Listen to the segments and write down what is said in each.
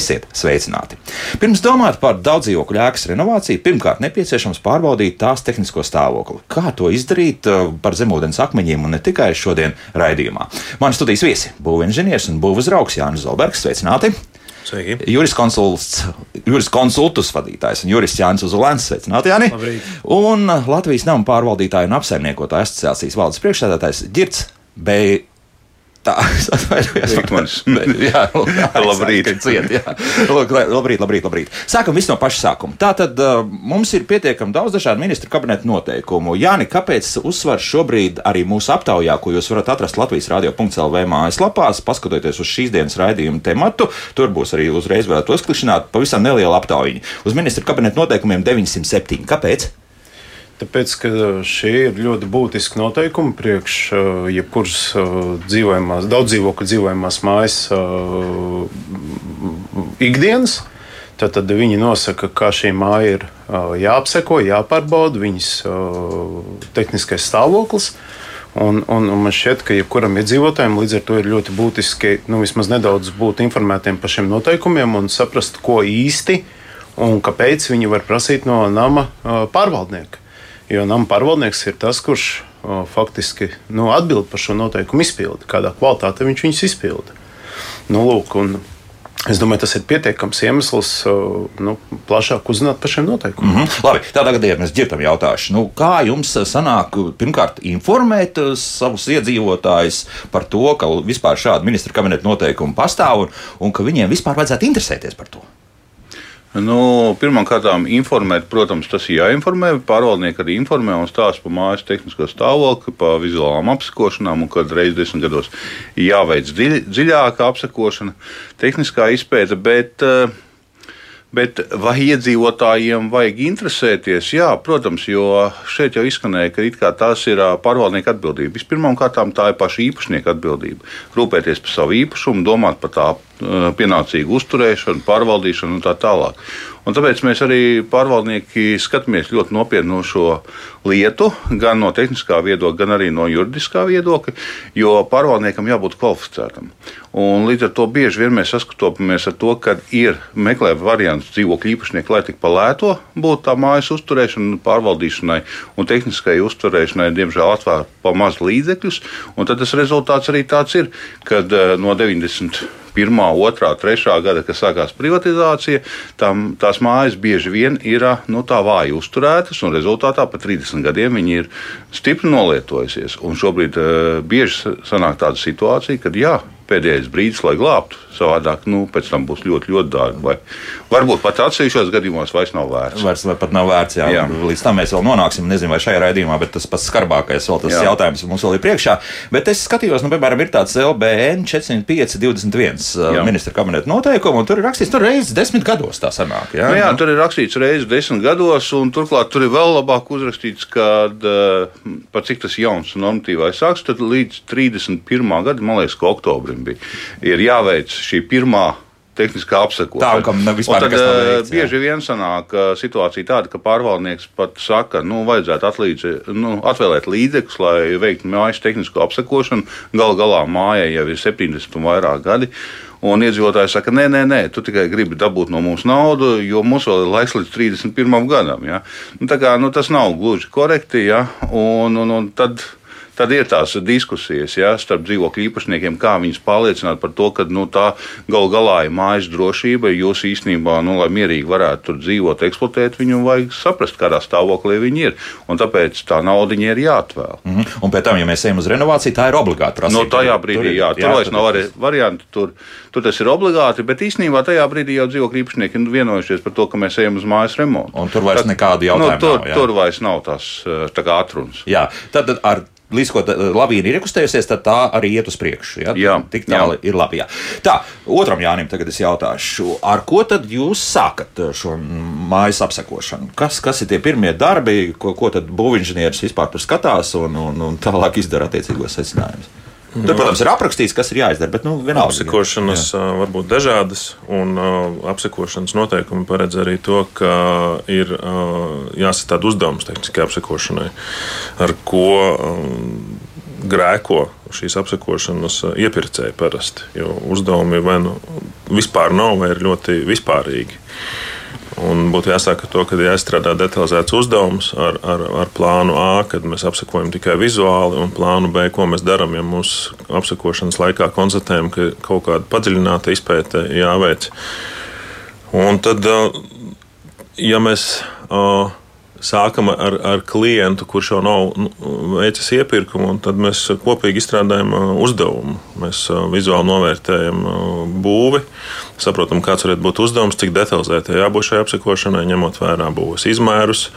Esiet sveicināti! Pirms domāt par daudzdzīvokļu ēkas renovāciju, pirmkārt nepieciešams pārbaudīt tās tehnisko stāvokli. Kā to izdarīt uh, par zemūdens akmeņiem un ne tikai šodien raidījumā? Mani studijas viesi - būvinženieris un būvuzraugs Jānis Zolbergs. Sveicināti! Sveiki. Juris konsults, juris konsultus vadītājs un jurists Jānis Uzulēns. Sveicināti, Jāni! Labrīt. Un Latvijas nama pārvaldītāju un apsaimniekotāju asociācijas valdes priekšsēdētājs Girts B. Tā, es atvainojos. Jā, Labrīt. Ciet, jā. Lūk, labrīt, labrīt, labrīt. Sākam visu no paša sākuma. Tātad uh, mums ir pietiekami daudz dažādu ministru kabineta noteikumu. Jāni, kāpēc uzsvars šobrīd arī mūsu aptaujā, ko jūs varat atrast Latvijas radio.lv mājaslapās, paskatoties uz šīs dienas raidījumu tematu, tur būs arī uzreiz varētu uzklišināt pavisam nelielu aptaujiņu. Uz ministru kabineta noteikumiem 907. Kāpēc? Tāpēc, ka šie ir ļoti būtiski noteikumi priekš uh, jebkuras uh, dzīvojamās, daudz dzīvokļu dzīvojamās mājas uh, ikdienas. Tad, tad viņi nosaka, kā šī māja ir jāapseko, jāpārbauda, viņas tehniskais stāvoklis. Un, un, un man šķiet, ka jebkuram iedzīvotājam līdz ar to ir ļoti būtiski nu, vismaz nedaudz būt informētiem par šiem noteikumiem un saprast, ko īsti un kāpēc viņi var prasīt no nama pārvaldnieka. Jo nama pārvaldnieks ir tas, kurš o, faktiski nu, atbild par šo noteikumu izpildi, kādā kvalitātē viņš viņus izpilda. Nu, lūk, un, Es domāju, tas ir pietiekams iemesls nu, plašāk uzzināt par šiem noteikumiem. Mm -hmm. Labi, tādā gadījumā es dzirdam jautājumu, nu, kā jums sanāk pirmkārt informēt uh, savus iedzīvotājus par to, ka vispār šāda ministra kabineta noteikuma pastāv un, un ka viņiem vispār vajadzētu interesēties par to? Nu, Pirmkārt, informēt, protams, tas ir jāinformē. Pārvaldnieki arī informē un stāsta par mājas tehnisko stāvokli, par vizuālām apsakošanām, un kad reizes desmit gados jāveic dziļ, dziļāka apsakošana, tehniskā izpēta. Bet, uh, Bet vai iedzīvotājiem vajag interesēties? Jā, protams, jo šeit jau izskanēja, ka tās ir pārvaldnieka atbildība. Vispirmkārt, tā ir paša īpašnieka atbildība. Rūpēties par savu īpašumu, domāt par tā pienācīgu uzturēšanu, pārvaldīšanu un tā tālāk. Un tāpēc mēs arī pārvaldnieki skatāmies ļoti nopietni uz šo lietu, gan no tehniskā viedokļa, gan arī no juridiskā viedokļa, jo pārvaldniekam jābūt kvalificētam. Un līdz ar to bieži vien mēs sastopamies ar to, ka ir meklē variants dzīvokļu īpašnieku, lai tik palēto būtu tā mājas uzturēšana, pārvaldīšanai un tehniskai uzturēšanai, diemžēl atvēl pa maz līdzekļus. Tad tas rezultāts arī tāds ir, kad eh, no 90 pirmā, otrā, trešā gada, kad sākās privatizācija, tam, tās mājas bieži vien ir nu, tā vāji uzturētas, un rezultātā pa 30 gadiem viņi ir stipri nolietojusies. Un šobrīd uh, bieži sanāk tāda situācija, kad jā, pēdējais brīdis, lai glābtu. Savādāk, nu, pēc tam būs ļoti, ļoti dārgi. Vai varbūt pat atsevišķos gadījumos vairs nav vērts. Vairs pat nav vērts, jā. jā. Līdz tam mēs vēl nonāksim. Nezinu, vai šajā raidījumā, bet tas pats skarbākais vēl tas jā. jautājums mums vēl ir priekšā. Bet es skatījos, nu, piemēram, ir tāds LBN 405, 21 jā. ministra kabineta noteikumu, un tur ir rakstīts, tur reizes desmit gados tā sanāk. Jā, nu, jā tur ir rakstīts reizes desmit gados, un turklāt tur ir vēl labāk uzrakstīts, ka pat cik tas jauns normatīvais akts, tad līdz 31. gada, man liekas, ka oktobrim bija, ir jāveic šī pirmā tehniskā apsekošana. Tā, kam vispār tad, veikts, bieži jā. vien sanāk situācija tāda, ka pārvaldnieks pat saka, nu, vajadzētu atlīdzi, nu, atvēlēt līdzekļus, lai veiktu mājas tehnisko apsekošanu. Galu galā mājai jau ir 70 un vairāk gadi. Un iedzīvotāji saka, nē, nē, nē, tu tikai gribi dabūt no mums naudu, jo mums vēl ir laiks līdz 31. gadam. Ja? Nu, kā, nu, tas nav gluži korekti. Ja? Un, un, un tad, tad ir tās diskusijas ja, starp dzīvokļu īpašniekiem, kā viņus pārliecināt par to, ka nu, tā gal galā ir mājas drošība. Jūs īstenībā, nu, lai mierīgi varētu tur dzīvot, eksploatēt, viņu vajag saprast, kādā stāvoklī viņi ir. Un tāpēc tā nauda ir jāatvēl. Mm -hmm. Un pēc tam, ja mēs ejam uz renovāciju, tā ir obligāta prasība. No nu, tajā brīdī, tur, jā, tur jā, vairs nav arī varianti. Tur, tur tas ir obligāti, bet īstenībā tajā brīdī jau dzīvokļu īpašnieki ir vienojušies par to, ka mēs ejam uz mājas remontu. Un tur vairs nekādi jautājumi. Nu, tur, nav, jā. tur vairs nav tas tā kā atrunas. Jā, tad ar līdz ko lavīna ir iekustējusies, tad tā arī iet uz priekšu. Ja? Jā, tik tālu ir labi. Jā. Tā, otram Jānim tagad es jautāšu, ar ko tad jūs sākat šo mājas apsekošanu? Kas, kas ir tie pirmie darbi, ko, ko tad būvinženieris vispār tur skatās un, un, un tālāk izdara attiecīgos secinājumus? Tur, protams, ir aprakstīts, kas ir jāizdara, bet nu, vienalga. Apsekošanas jā. var būt dažādas, un apsekošanas noteikumi paredz arī to, ka ir jāsastāda uzdevums tehniskai apsekošanai, ar ko grēko šīs apsekošanas iepirkēji parasti. Jo uzdevumi vai nu vispār nav, vai ir ļoti vispārīgi. Un būtu jāsaka to, ka jāizstrādā detalizēts uzdevums ar, ar, ar plānu A, kad mēs apsekojam tikai vizuāli, un plānu B, ko mēs darām, ja mūsu apsekošanas laikā konstatējam, ka kaut kāda padziļināta izpēte jāveic. Un tad, ja mēs sākam ar, ar klientu, kurš jau nav nu, veicis iepirkumu, tad mēs kopīgi izstrādājam uzdevumu. Mēs vizuāli novērtējam būvi, saprotam, kāds varētu būt uzdevums, cik detalizēti jābūt šai apsekošanai, ņemot vērā būves izmērus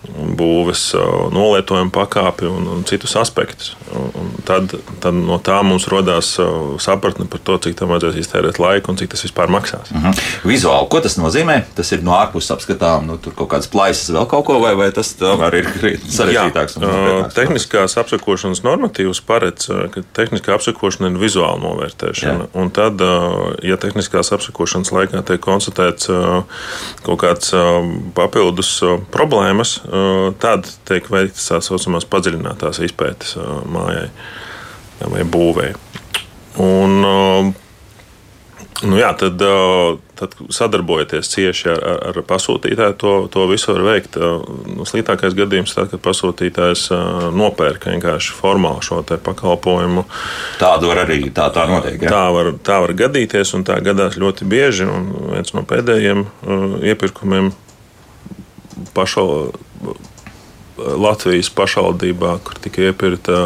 būves nolietojumu pakāpi un, un citus aspektus. Un tad, tad no tā mums radās sapratne par to, cik tam vajadzēs iztērēt laiku un cik tas vispār maksās. Uh -huh. Vizuāli, ko tas nozīmē? Tas ir no ārpuses apskatām, nu, tur kaut kādas plaisas, vēl kaut ko, vai, vai tas tomēr ir sarežģītāks? Jā, tehniskās apsakošanas normatīvas paredz, ka tehniskā apsakošana ir vizuāla novērtēšana. Jā. Un tad, ja tehniskās apsakošanas laikā tiek konstatēts kaut kāds papildus problēmas, tad tiek veiktas tā saucamās padziļinātās izpētes mājai vai būvēi. Un, nu jā, tad, tad sadarbojoties cieši ar, ar pasūtītāju, to, to visu var veikt. Nu, sliktākais gadījums ir tad, kad pasūtītājs nopērk vienkārši formāli šo pakalpojumu. Tādu var arī tā, tā notiek. Ja? Tā, var, tā var gadīties, un tā gadās ļoti bieži. Viens no pēdējiem iepirkumiem pašo But. Latvijas pašvaldībā, kur tika iepirkta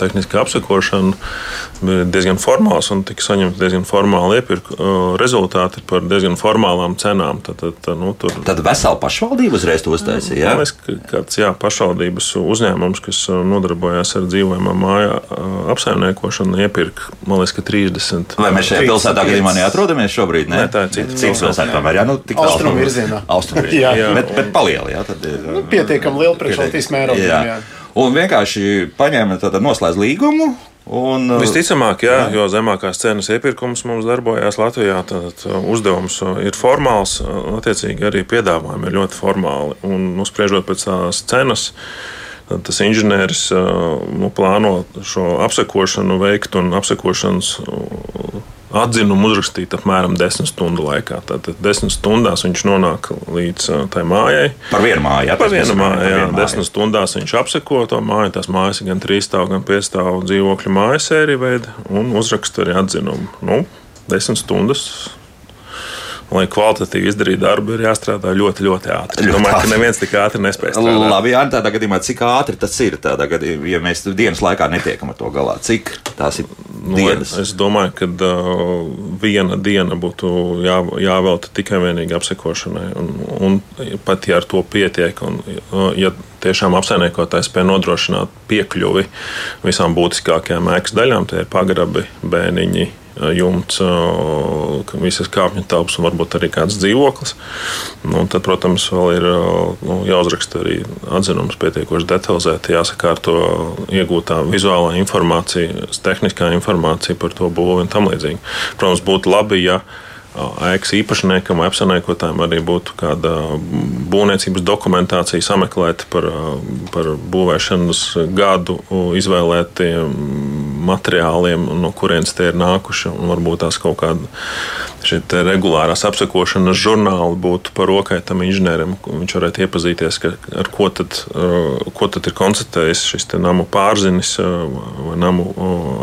tehniskā apsekošana, bija diezgan formāls un tika saņemts diezgan formāli iepirku rezultāti par diezgan formālām cenām. Tad, tad, nu, tur... tad vesela pašvaldība uzreiz to uztaisīja. Jā, ka kāds jā, pašvaldības uzņēmums, kas nodarbojas ar dzīvojamā māja apsaimniekošanu, iepirka, man liekas, 30. Vai mēs šajā pilsētā gadījumā neatrodamies šobrīd? Ne? Nē, tā ir cita pilsēta. Tomēr, jā, nu, austrumu virzienā. Austrumu virzienā. jā, jā. Bet, bet palieli, jā. Tad, nu, pietiekam liela priekšrocība. Latvijas mērogā. Jā. Jā. Un vienkārši paņēma tādu noslēdz līgumu. Un, uh, Visticamāk, jā, jā, jo zemākās cenas iepirkums mums darbojās Latvijā. Tad uh, uzdevums uh, ir formāls, attiecīgi arī piedāvājumi ir ļoti formāli. Un, nu, spriežot pēc tās cenas, tas inženieris nu, plāno šo apsekošanu veikt un apsekošanas atzinumu uzrakstīt apmēram 10 stundu laikā. Tātad 10 stundās viņš nonāk līdz tai mājai. Par vienu māju, jā, par vienu māju. Jā, 10 stundās viņš apseko to māju. Tās mājas ir gan 3 stāvu, gan 5 stāvu dzīvokļu mājas sērija veida un uzraksta arī atzinumu. Nu, 10 stundas lai kvalitatīvi izdarītu darbu, ir jāstrādā ļoti, ļoti ātri. Es domāju, ka neviens tik ātri nespēj strādāt. Labi, jā, tādā gadījumā, cik ātri tas ir? Tādā gadījumā, ja mēs dienas laikā netiekam ar to galā, cik tās ir nu, dienas? Es domāju, ka uh, viena diena būtu jā, jāvelta tikai vienīgi apsekošanai. Un, un pat ja ar to pietiek, un uh, ja tiešām apsaimniekotājs spēj nodrošināt piekļuvi visām būtiskākajām ēkas daļām, tie ir pagrabi, bēniņi jumts, visas kāpņu telpas un varbūt arī kāds dzīvoklis. Nu, tad, protams, vēl ir nu, jāuzraksta arī atzinums pietiekoši detalizēti, jāsakārto iegūtā vizuālā informācija, tehniskā informācija par to būvu un tam līdzīgi. Protams, būtu labi, ja ēkas īpašniekam vai apsaimniekotājiem arī būtu kāda būvniecības dokumentācija sameklēta par, par būvēšanas gadu, izvēlētiem materiāliem, no kurienes tie ir nākuši. Varbūt tās kaut kāda šī regulārās apsakošanas žurnāla būtu par rokai tam inženierim. Viņš varētu iepazīties, ka, ar ko tad, ko tad ir konstatējis šis namu pārzinis vai namu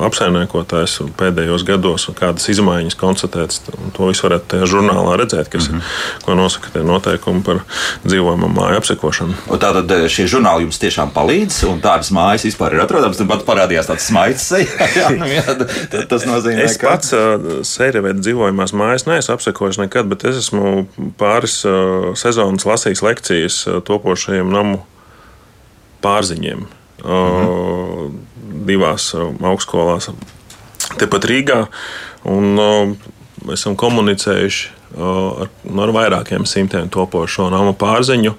apsaimniekotājs pēdējos gados, kādas izmaiņas konstatētas. To visu varētu tajā žurnālā redzēt, kas mm -hmm. ko nosaka tie noteikumi par dzīvojamo māju apsekošanu. Tātad eh, šie žurnāli jums tiešām palīdz, un tādas mājas vispār ir atrodamas. Tur pat parādījās tāds smaids. jā, nu, jā, tas nozīmē, es ka... pats uh, sērijā dzīvojamās mājas neesmu apsekojis nekad, bet es esmu pāris uh, sezonas lasījis lekcijas uh, topošajiem namu pārziņiem. Mm -hmm. Divās augstskolās, tepat Rīgā. Un, esam komunicējuši ar, nu, ar vairākiem simtiem topošo namu pārziņu.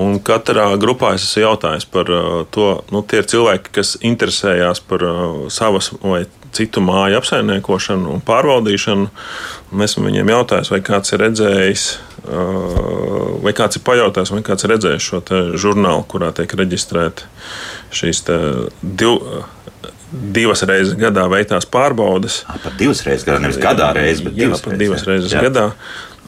Un katrā grupā es esmu jautājis par to, nu, tie ir cilvēki, kas interesējās par savas vai citu māju apsaimniekošanu un pārvaldīšanu. Un esmu viņiem jautājis, vai kāds ir redzējis, vai kāds ir pajautājis, vai kāds ir redzējis šo žurnālu, kurā tiek reģistrēti šīs div, divas reizes gadā veiktās pārbaudes. Ah, pat divas reizes gadā, nevis gadā reizes, bet Jā, divas, pat divas reizes jā. gadā.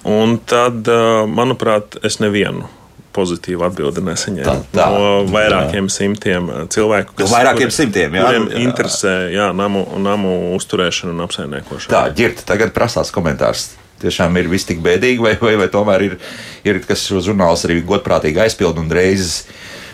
Un tad, uh, manuprāt, es nevienu pozitīvu atbildi nesaņēmu. Tā- tā. no vairākiem jā. simtiem uh, cilvēku, No vairākiem simtiem, jā. kuriem Jā. interesē jā, namu, namu uzturēšana un apsaimniekošana. Tā, ģirta, tagad prasās komentārs. Tiešām ir viss tik bēdīgi, vai, vai, vai tomēr ir, ir kas šo žurnāls arī godprātīgi aizpild un reizes,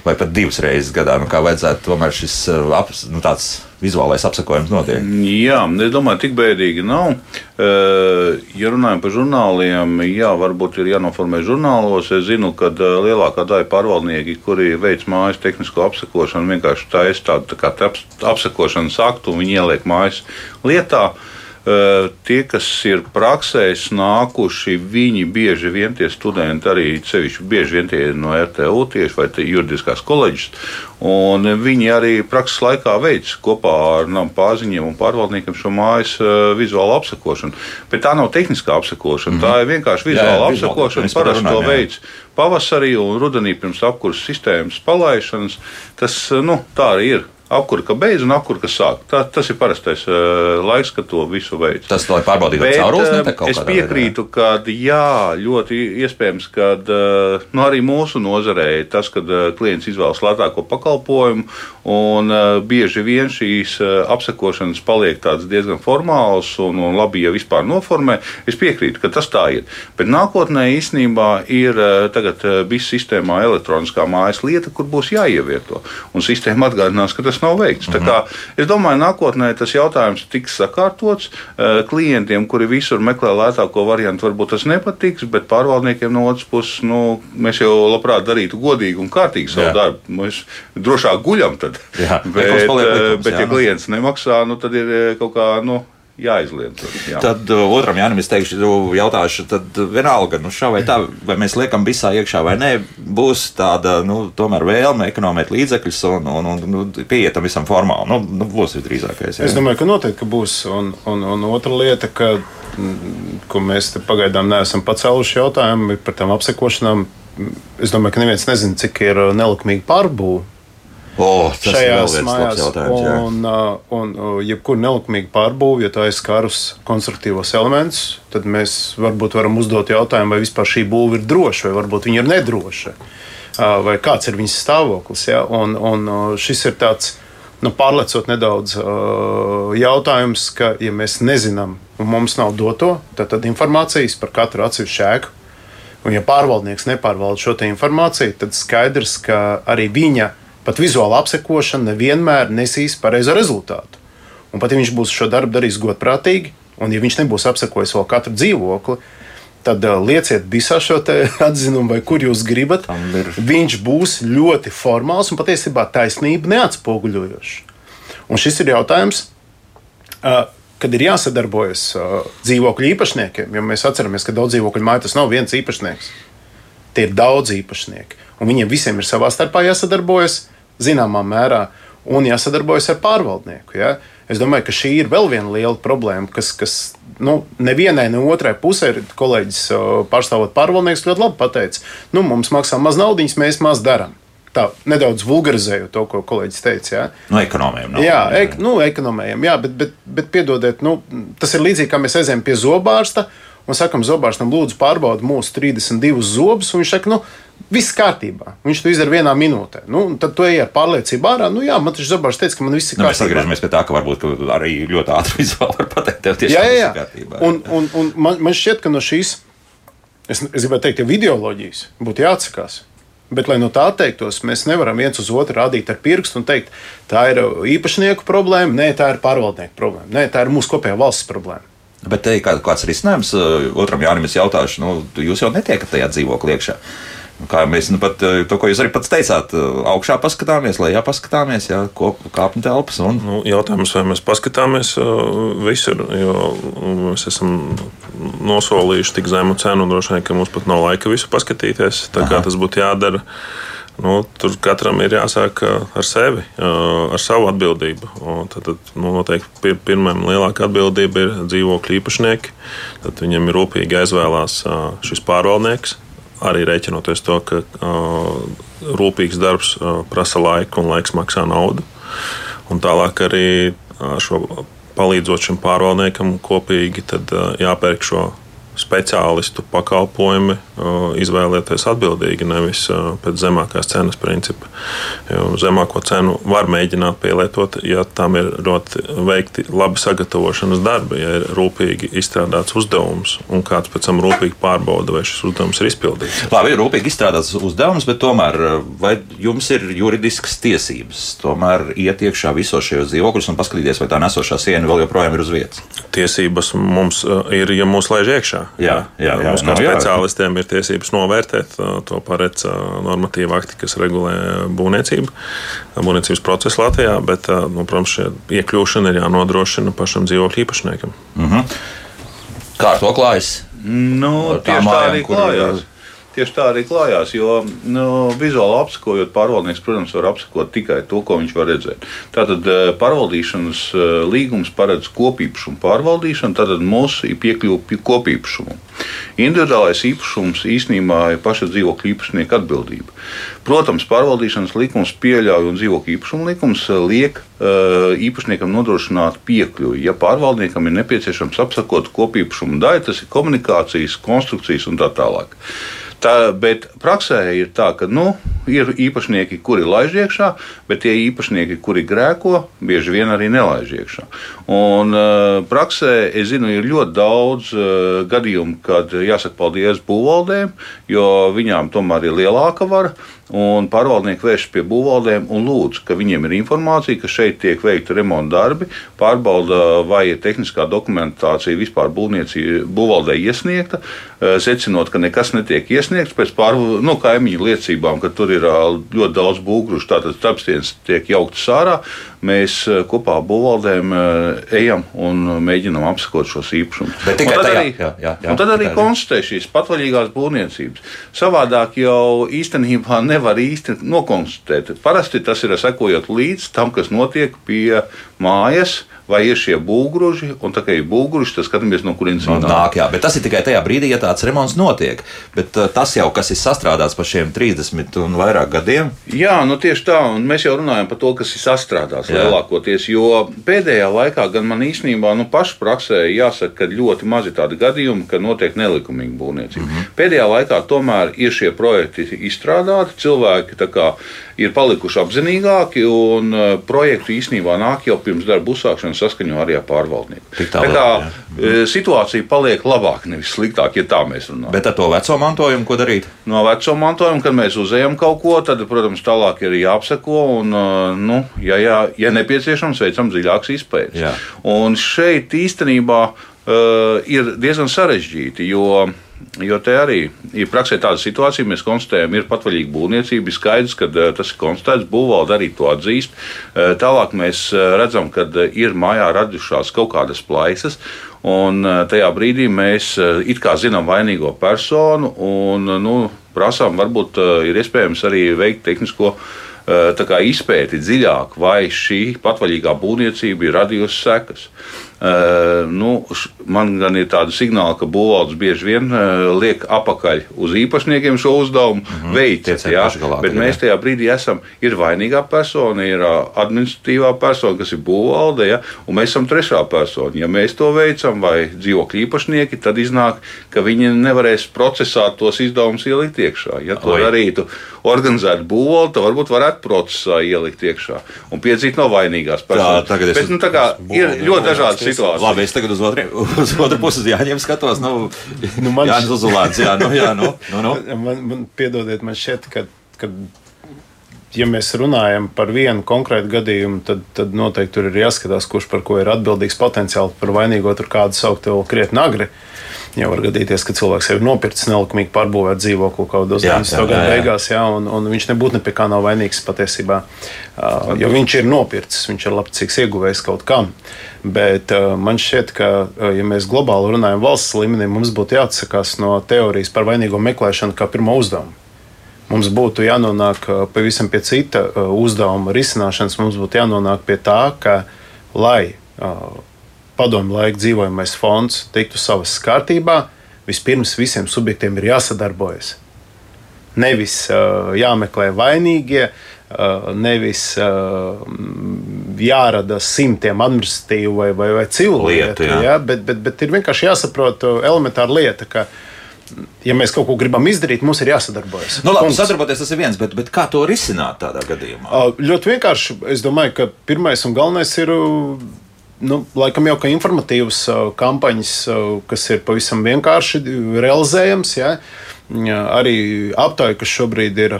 vai pat divas reizes gadā, nu kā vajadzētu tomēr šis uh, ap, nu, tāds vizuālais apsakojums notiek. Jā, es domāju, tik bēdīgi nav. Eh, Ja runājam par žurnāliem, jā, varbūt ir jānoformē žurnālos. Es zinu, ka eh, lielākā daļa pārvaldnieki, kuri veic mājas tehnisko apsakošanu, vienkārši taisa tādu tā kā apsakošanas aktu un viņi ieliek mājas lietā. Eh, Tie, kas ir praksēs nākuši, viņi bieži vien tie studenti, arī sevišķi bieži vien tie no RTU tieši vai juridiskās koledžas, un viņi arī prakses laikā veids kopā ar namu pārziņiem un pārvaldniekiem šo mājas eh, vizuālu apsakošanu. Bet tā nav tehniskā apsakošana, mm -hmm. tā ir vienkārši Jā, jā, vizuāla vizuāla, apsakošana. Parasti to jā. veids pavasarī un rudenī pirms apkurses sistēmas palaišanas. Tas nu, tā arī ir. Apkura, ka beidz un apkura, ka sāk. Tā, tas ir parastais uh, laiks, kad to visu veids. Tas, lai pārbaudītu, eh, netek kaut es piekrītu, ka jā, ļoti iespējams, ka nu, arī mūsu nozarē ir tas, ka klients izvēlas lētāko pakalpojumu, un eh, bieži vien šīs eh, apsekošanas paliek diezgan formālas un, un labi, ja vispār noformē. Es piekrītu, ka tas tā ir. Bet nākotnē īstenībā ir eh, tagad BIS sistēmā elektroniskā mājas lieta, kur būs jāievieto. Un sistēma atgādinās, ka tas nav veikts. Tā kā, es domāju, nākotnē tas jautājums tiks sakārtots. Eh, Klientiem, kuri visur meklē lētāko variantu, varbūt tas nepatiks, bet pārvaldniekiem no otras puses, nu, mēs jau labprāt darītu godīgi un kārtīgi savu Jā. darbu. Mēs drošāk guļam tad. Jā, bet, paliek eh, likums, bet ja nu. klients nemaksā, nu, tad ir eh, kaut kā. Nu, Jāizliedz. Jā. Tad uh, otram Jānis, es teikšu, jautāšu, tad uh, vienalga, nu, šā vai tā, vai mēs liekam visā iekšā vai nē, būs tāda, nu, tomēr vēlme ekonomēt līdzekļus un, un, un nu, pieiet tam visam formāli. Nu, nu, būs visdrīzākais. jā. Es domāju, ka noteikti ka būs. Un, un, un otra lieta, ka, mm, ko mēs te pagaidām neesam pacēluši jautājumu par tām apsekošanām. Es domāju, ka neviens nezina, cik ir uh, nelikumīgi pārbūve O, tas ir šajās labs mājās. Un, un uh, jebkura nelikumīga pārbūve, ja tā ir skārus konstruktīvos elementus, tad mēs varbūt varam uzdot jautājumu, vai vispār šī būve ir droša, vai varbūt viņa ir nedroša, vai kāds ir viņas stāvoklis. Ja? Un, un šis ir tāds. Nu, pārlecot nedaudz jautājums, ka, ja mēs nezinām, un mums nav doto, tad, tad informācijas par katru atsevišķu ēku Un, ja pārvaldnieks nepārvalda šo informāciju, tad skaidrs, ka arī viņa pat vizuāla apsekošana nevienmēr nesīs pareizo rezultātu. Un pat ja viņš būs šo darbu darījis godprātīgi, un ja viņš nebūs apsekojis vēl katru dzīvokli, tad lieciet visā šo atzinumu, vai kur jūs gribat. Viņš būs ļoti formāls un patiesībā taisnība neatspoguļojošs. Un šis ir jautājums, kad ir jāsadarbojas dzīvokļu īpašniekiem, jo mēs atceramies, ka daudz dzīvokļu māju tas nav viens īpašnieks. Tie ir daudz īpašnieki. Un viņiem visiem ir savā starpā jāsadarbojas, zināmā mērā, un jāsadarbojas ar pārvaldnieku. Ja? Es domāju, ka šī ir vēl viena liela problēma, kas, kas nu, nevienai, ne otrai pusē ir kolēģis uh, pārstāvot pārvaldnieks ļoti labi pateicis. Nu, mums maksā maz naudas, mēs maz darām. Tā nedaudz vulgarizēju to, ko kolēģis teica. Ja? Nu, ekonomiem nav. Jā, ek, nu, ekonomējam, jā, bet, bet, bet piedodiet, nu, tas ir līdzīgi kā mēs aizējām pie zobārsta un sakam, zobārstam, lūdzu, pārbaudi mūsu 32 zobus. un Viņš saka, nu, viss kārtībā. Viņš to izdara vienā minūtē. Nu, tad tu ej ar pārliecību ārā. Nu, jā, man tas zobārs teica, ka man viss ir Nu, mēs kārtībā. atgriežamies pie tā, ka varbūt ka arī ļoti ātri vizuāli var pateikt, tev tiešām Jā, jā, jā. kārtībā. Un, un, un man, man šķiet, ka no šīs, es, es gribētu teikt, jau ideoloģijas būtu jāatsakās. Bet, lai no tā atteiktos, mēs nevaram viens uz otru rādīt ar pirkstu un teikt, tā ir īpašnieku problēma, nē, tā ir pārvaldnieku problēma, nē, tā ir mūsu kopējā valsts problēma. Bet te ir kā, kāds risinājums uh, otram Jānim, es jautāšu, nu, jūs jau netiekat tajā dzīvoklī iekšā. Nu, Kā mēs nu, pat, uh, to, ko jūs arī pats teicāt, uh, augšā paskatāmies, lejā paskatāmies, jā, kop, kāpņu telpas. Un... Nu, jautājums, vai mēs paskatāmies visur, jo mēs esam nosolījuši tik zemu cenu, un droši vien, ka mums pat nav laika visu paskatīties. Tā kā tas būtu jādara, nu, tur katram ir jāsāk ar sevi, ar savu atbildību. Tad, tad nu, noteikti pir, pirmajam lielākā atbildība ir dzīvokļu īpašnieki. Tad viņam ir rūpīgi jāizvēlās šis pārvaldnieks. Arī rēķinoties to, ka rūpīgs darbs prasa laiku un laiks maksā naudu. Un tālāk arī šo palīdzot šim pārvaldniekam kopīgi jāpērk šo speciālistu pakalpojumi izvēlēties atbildīgi, nevis pēc zemākās cenas principa. Jo zemāko cenu var mēģināt pielietot, ja tam ir ļoti veikti labi sagatavošanas darbi, ja ir rūpīgi izstrādāts uzdevums un kāds pēc tam rūpīgi pārbauda, vai šis uzdevums ir izpildīts. Labi, ir rūpīgi izstrādāts uzdevums, bet tomēr vai jums ir juridiskas tiesības tomēr iet iekšā visos šajos dzīvokļos un paskatīties, vai tā nesošā siena vēl joprojām ir uz vietas? Tiesības mums ir, ja mūs laiž iekšā. Jā, jā, jā, mums kā no, speciālistiem jā. ir tiesības novērtēt. To paredz normatīva akti, kas regulē būvniecību, būvniecības procesu Latvijā. Bet, nu, protams, šī iekļūšana ir jānodrošina pašam dzīvokļu īpašniekam. Mm -hmm. Kā ar to klājas? Nu, tieši tā arī klājās. Tieši tā arī klājās, jo nu, vizuāli apskojot, pārvaldnieks, protams, var apskot tikai to, ko viņš var redzēt. Tātad eh, pārvaldīšanas eh, līgums paredz kopīpašumu pārvaldīšanu, tātad mūsu ir piekļuve kopīpašumam. Individuālais īpašums īstenībā ir paša dzīvokļa īpašnieka atbildība. Protams, pārvaldīšanas likums pieļauj un dzīvokļa īpašuma likums eh, liek īpašniekam nodrošināt piekļuvi. Ja pārvaldniekam ir nepieciešams apsakot kopīpašumu daļu, tas ir komunikācijas, konstrukcijas un tā tālāk. Tā, bet praksē ir tā, ka nu, ir īpašnieki, kuri laiž iekšā, bet tie īpašnieki, kuri grēko, bieži vien arī nelaiž iekšā. Un, uh, praksē es zinu, ir ļoti daudz uh, gadījumu, kad jāsaka paldies būvvaldēm, jo viņām tomēr ir lielāka vara. Un pārvaldnieki vēršas pie būvvaldēm un lūdz, ka viņiem ir informācija, ka šeit tiek veikti remonta darbi, pārbauda, vai ir tehniskā dokumentācija vispār būvvaldē iesniegta, uh, secinot, ka nekas netiek iesniegts pēc pār, nu, kaimiņu liecībām, ka tur ir ļoti daudz būgrušu, tātad trapstienas tiek jauktas ārā. Mēs kopā ar būvvaldēm ejam un mēģinām apskot šos īpašumus. Bet tikai tad tajā, arī, jā, jā, jā, tad arī konstatē šīs patvaļīgās būvniecības. Savādāk jau īstenībā nevar īsti nokonstatēt. Parasti tas ir sekojot līdz tam, kas notiek pie mājas vai ir šie būgruži, un tā kā ir būgruži, tad skatāmies, no kurienes viņi nāk. nāk jā, bet tas ir tikai tajā brīdī, ja tāds remonts notiek. Bet uh, tas jau, kas ir sastrādāts par šiem 30 un vairāk gadiem. Jā, nu tieši tā, un mēs jau runājam par to, kas ir sastrādāts jā. lielākoties, jo pēdējā laikā gan man īstenībā, nu pašu praksē jāsaka, ka ļoti mazi tādi gadījumi, ka notiek nelikumīga būvniecība. Mm -hmm. Pēdējā laikā tomēr ir šie projekti izstrādāti, cilvēki tā kā ir palikuši apzinīgāki, un uh, projektu īstenībā nāk jau pirms darba uzsākšanas saskaņā arī ar pārvaldnieku. Tā, tā kā jā. Uh, situācija paliek labāka, nevis sliktāka, ja tā mēs runājam. Bet ar to veco mantojumu, ko darīt? No veco mantojuma, kad mēs uzējam kaut ko, tad, protams, tālāk ir jāapseko, un, uh, nu, ja, ja, ja nepieciešams, veicam dziļākas izpētes. Un šeit īstenībā uh, ir diezgan sarežģīti, jo Jo te arī ir praksē tāda situācija, mēs konstatējam, ir patvaļīga būvniecība. Ir skaidrs, ka uh, tas ir konstatēts, būvvalde arī to atzīst. Uh, tālāk mēs uh, redzam, ka ir mājā radušās kaut kādas plaisas. Un tajā brīdī mēs it kā zinām vainīgo personu un nu, prasām, varbūt ir iespējams arī veikt tehnisko izpēti dziļāk, vai šī patvaļīgā būvniecība ir radījusi sekas. Uh, nu, man gan ir tāda signāla, ka būvvaldes bieži vien uh, liek apakaļ uz īpašniekiem šo uzdevumu mm -hmm. veikt. Jā, bet jā. mēs tajā brīdī esam, ir vainīgā persona, ir uh, administratīvā persona, kas ir būvvalde, ja, un mēs esam trešā persona. Ja mēs to veicam, vai dzīvokļu īpašnieki, tad iznāk, ka viņi nevarēs procesā tos izdevumus ielikt iekšā. Ja to Oi. darītu organizēta būvvalde, tad varbūt varētu procesā ielikt iekšā un piedzīt no vainīgās personas. Tā, bet, nu, tā kā, ir ļoti dažādas situācija. Labi, es tagad uz otru, uz otru pusi uz Jāņiem skatos. Nu, nu man Jānis Uzulāns, jā, nu, jā, nu, nu, nu. Man, man piedodiet, man šķiet, ka, ka ja mēs runājam par vienu konkrētu gadījumu, tad, tad noteikti tur ir jāskatās, kurš par ko ir atbildīgs potenciāli par vainīgo. Tur kādu saukt vēl krietni agri. Jau var gadīties, ka cilvēks jau ir nopircis nelikumīgi pārbūvēt dzīvokli kaut kādos 90. gadu beigās, jā, un, un viņš nebūtu ne pie kā nav vainīgs patiesībā. Uh, jo viņš ir nopircis, viņš ir labcīgs ieguvējs kaut kam. Bet uh, man šķiet, ka, uh, ja mēs globāli runājam valsts līmenī, mums būtu jāatsakās no teorijas par vainīgo meklēšanu kā pirmo uzdevumu. Mums būtu jānonāk pavisam pie cita uzdevuma risināšanas. Mums būtu jānonāk pie tā, ka, lai padomu laika dzīvojamais fonds tiktu savas kārtībā, vispirms visiem subjektiem ir jāsadarbojas. Nevis uh, jāmeklē vainīgie, nevis jārada simtiem administratīvu vai, vai, vai civilu lietu, lietu ja? bet, bet, bet ir vienkārši jāsaprot elementāra lieta, ka ja mēs kaut ko gribam izdarīt, mums ir jāsadarbojas. Nu, labi, sadarboties tas ir viens, bet, bet kā to risināt tādā gadījumā? Ļoti vienkārši. Es domāju, ka pirmais un galvenais ir. Nu, laikam jau kā informatīvas kampaņas, kas ir pavisam vienkārši realizējams. Ja? Arī aptaujā, kas šobrīd ir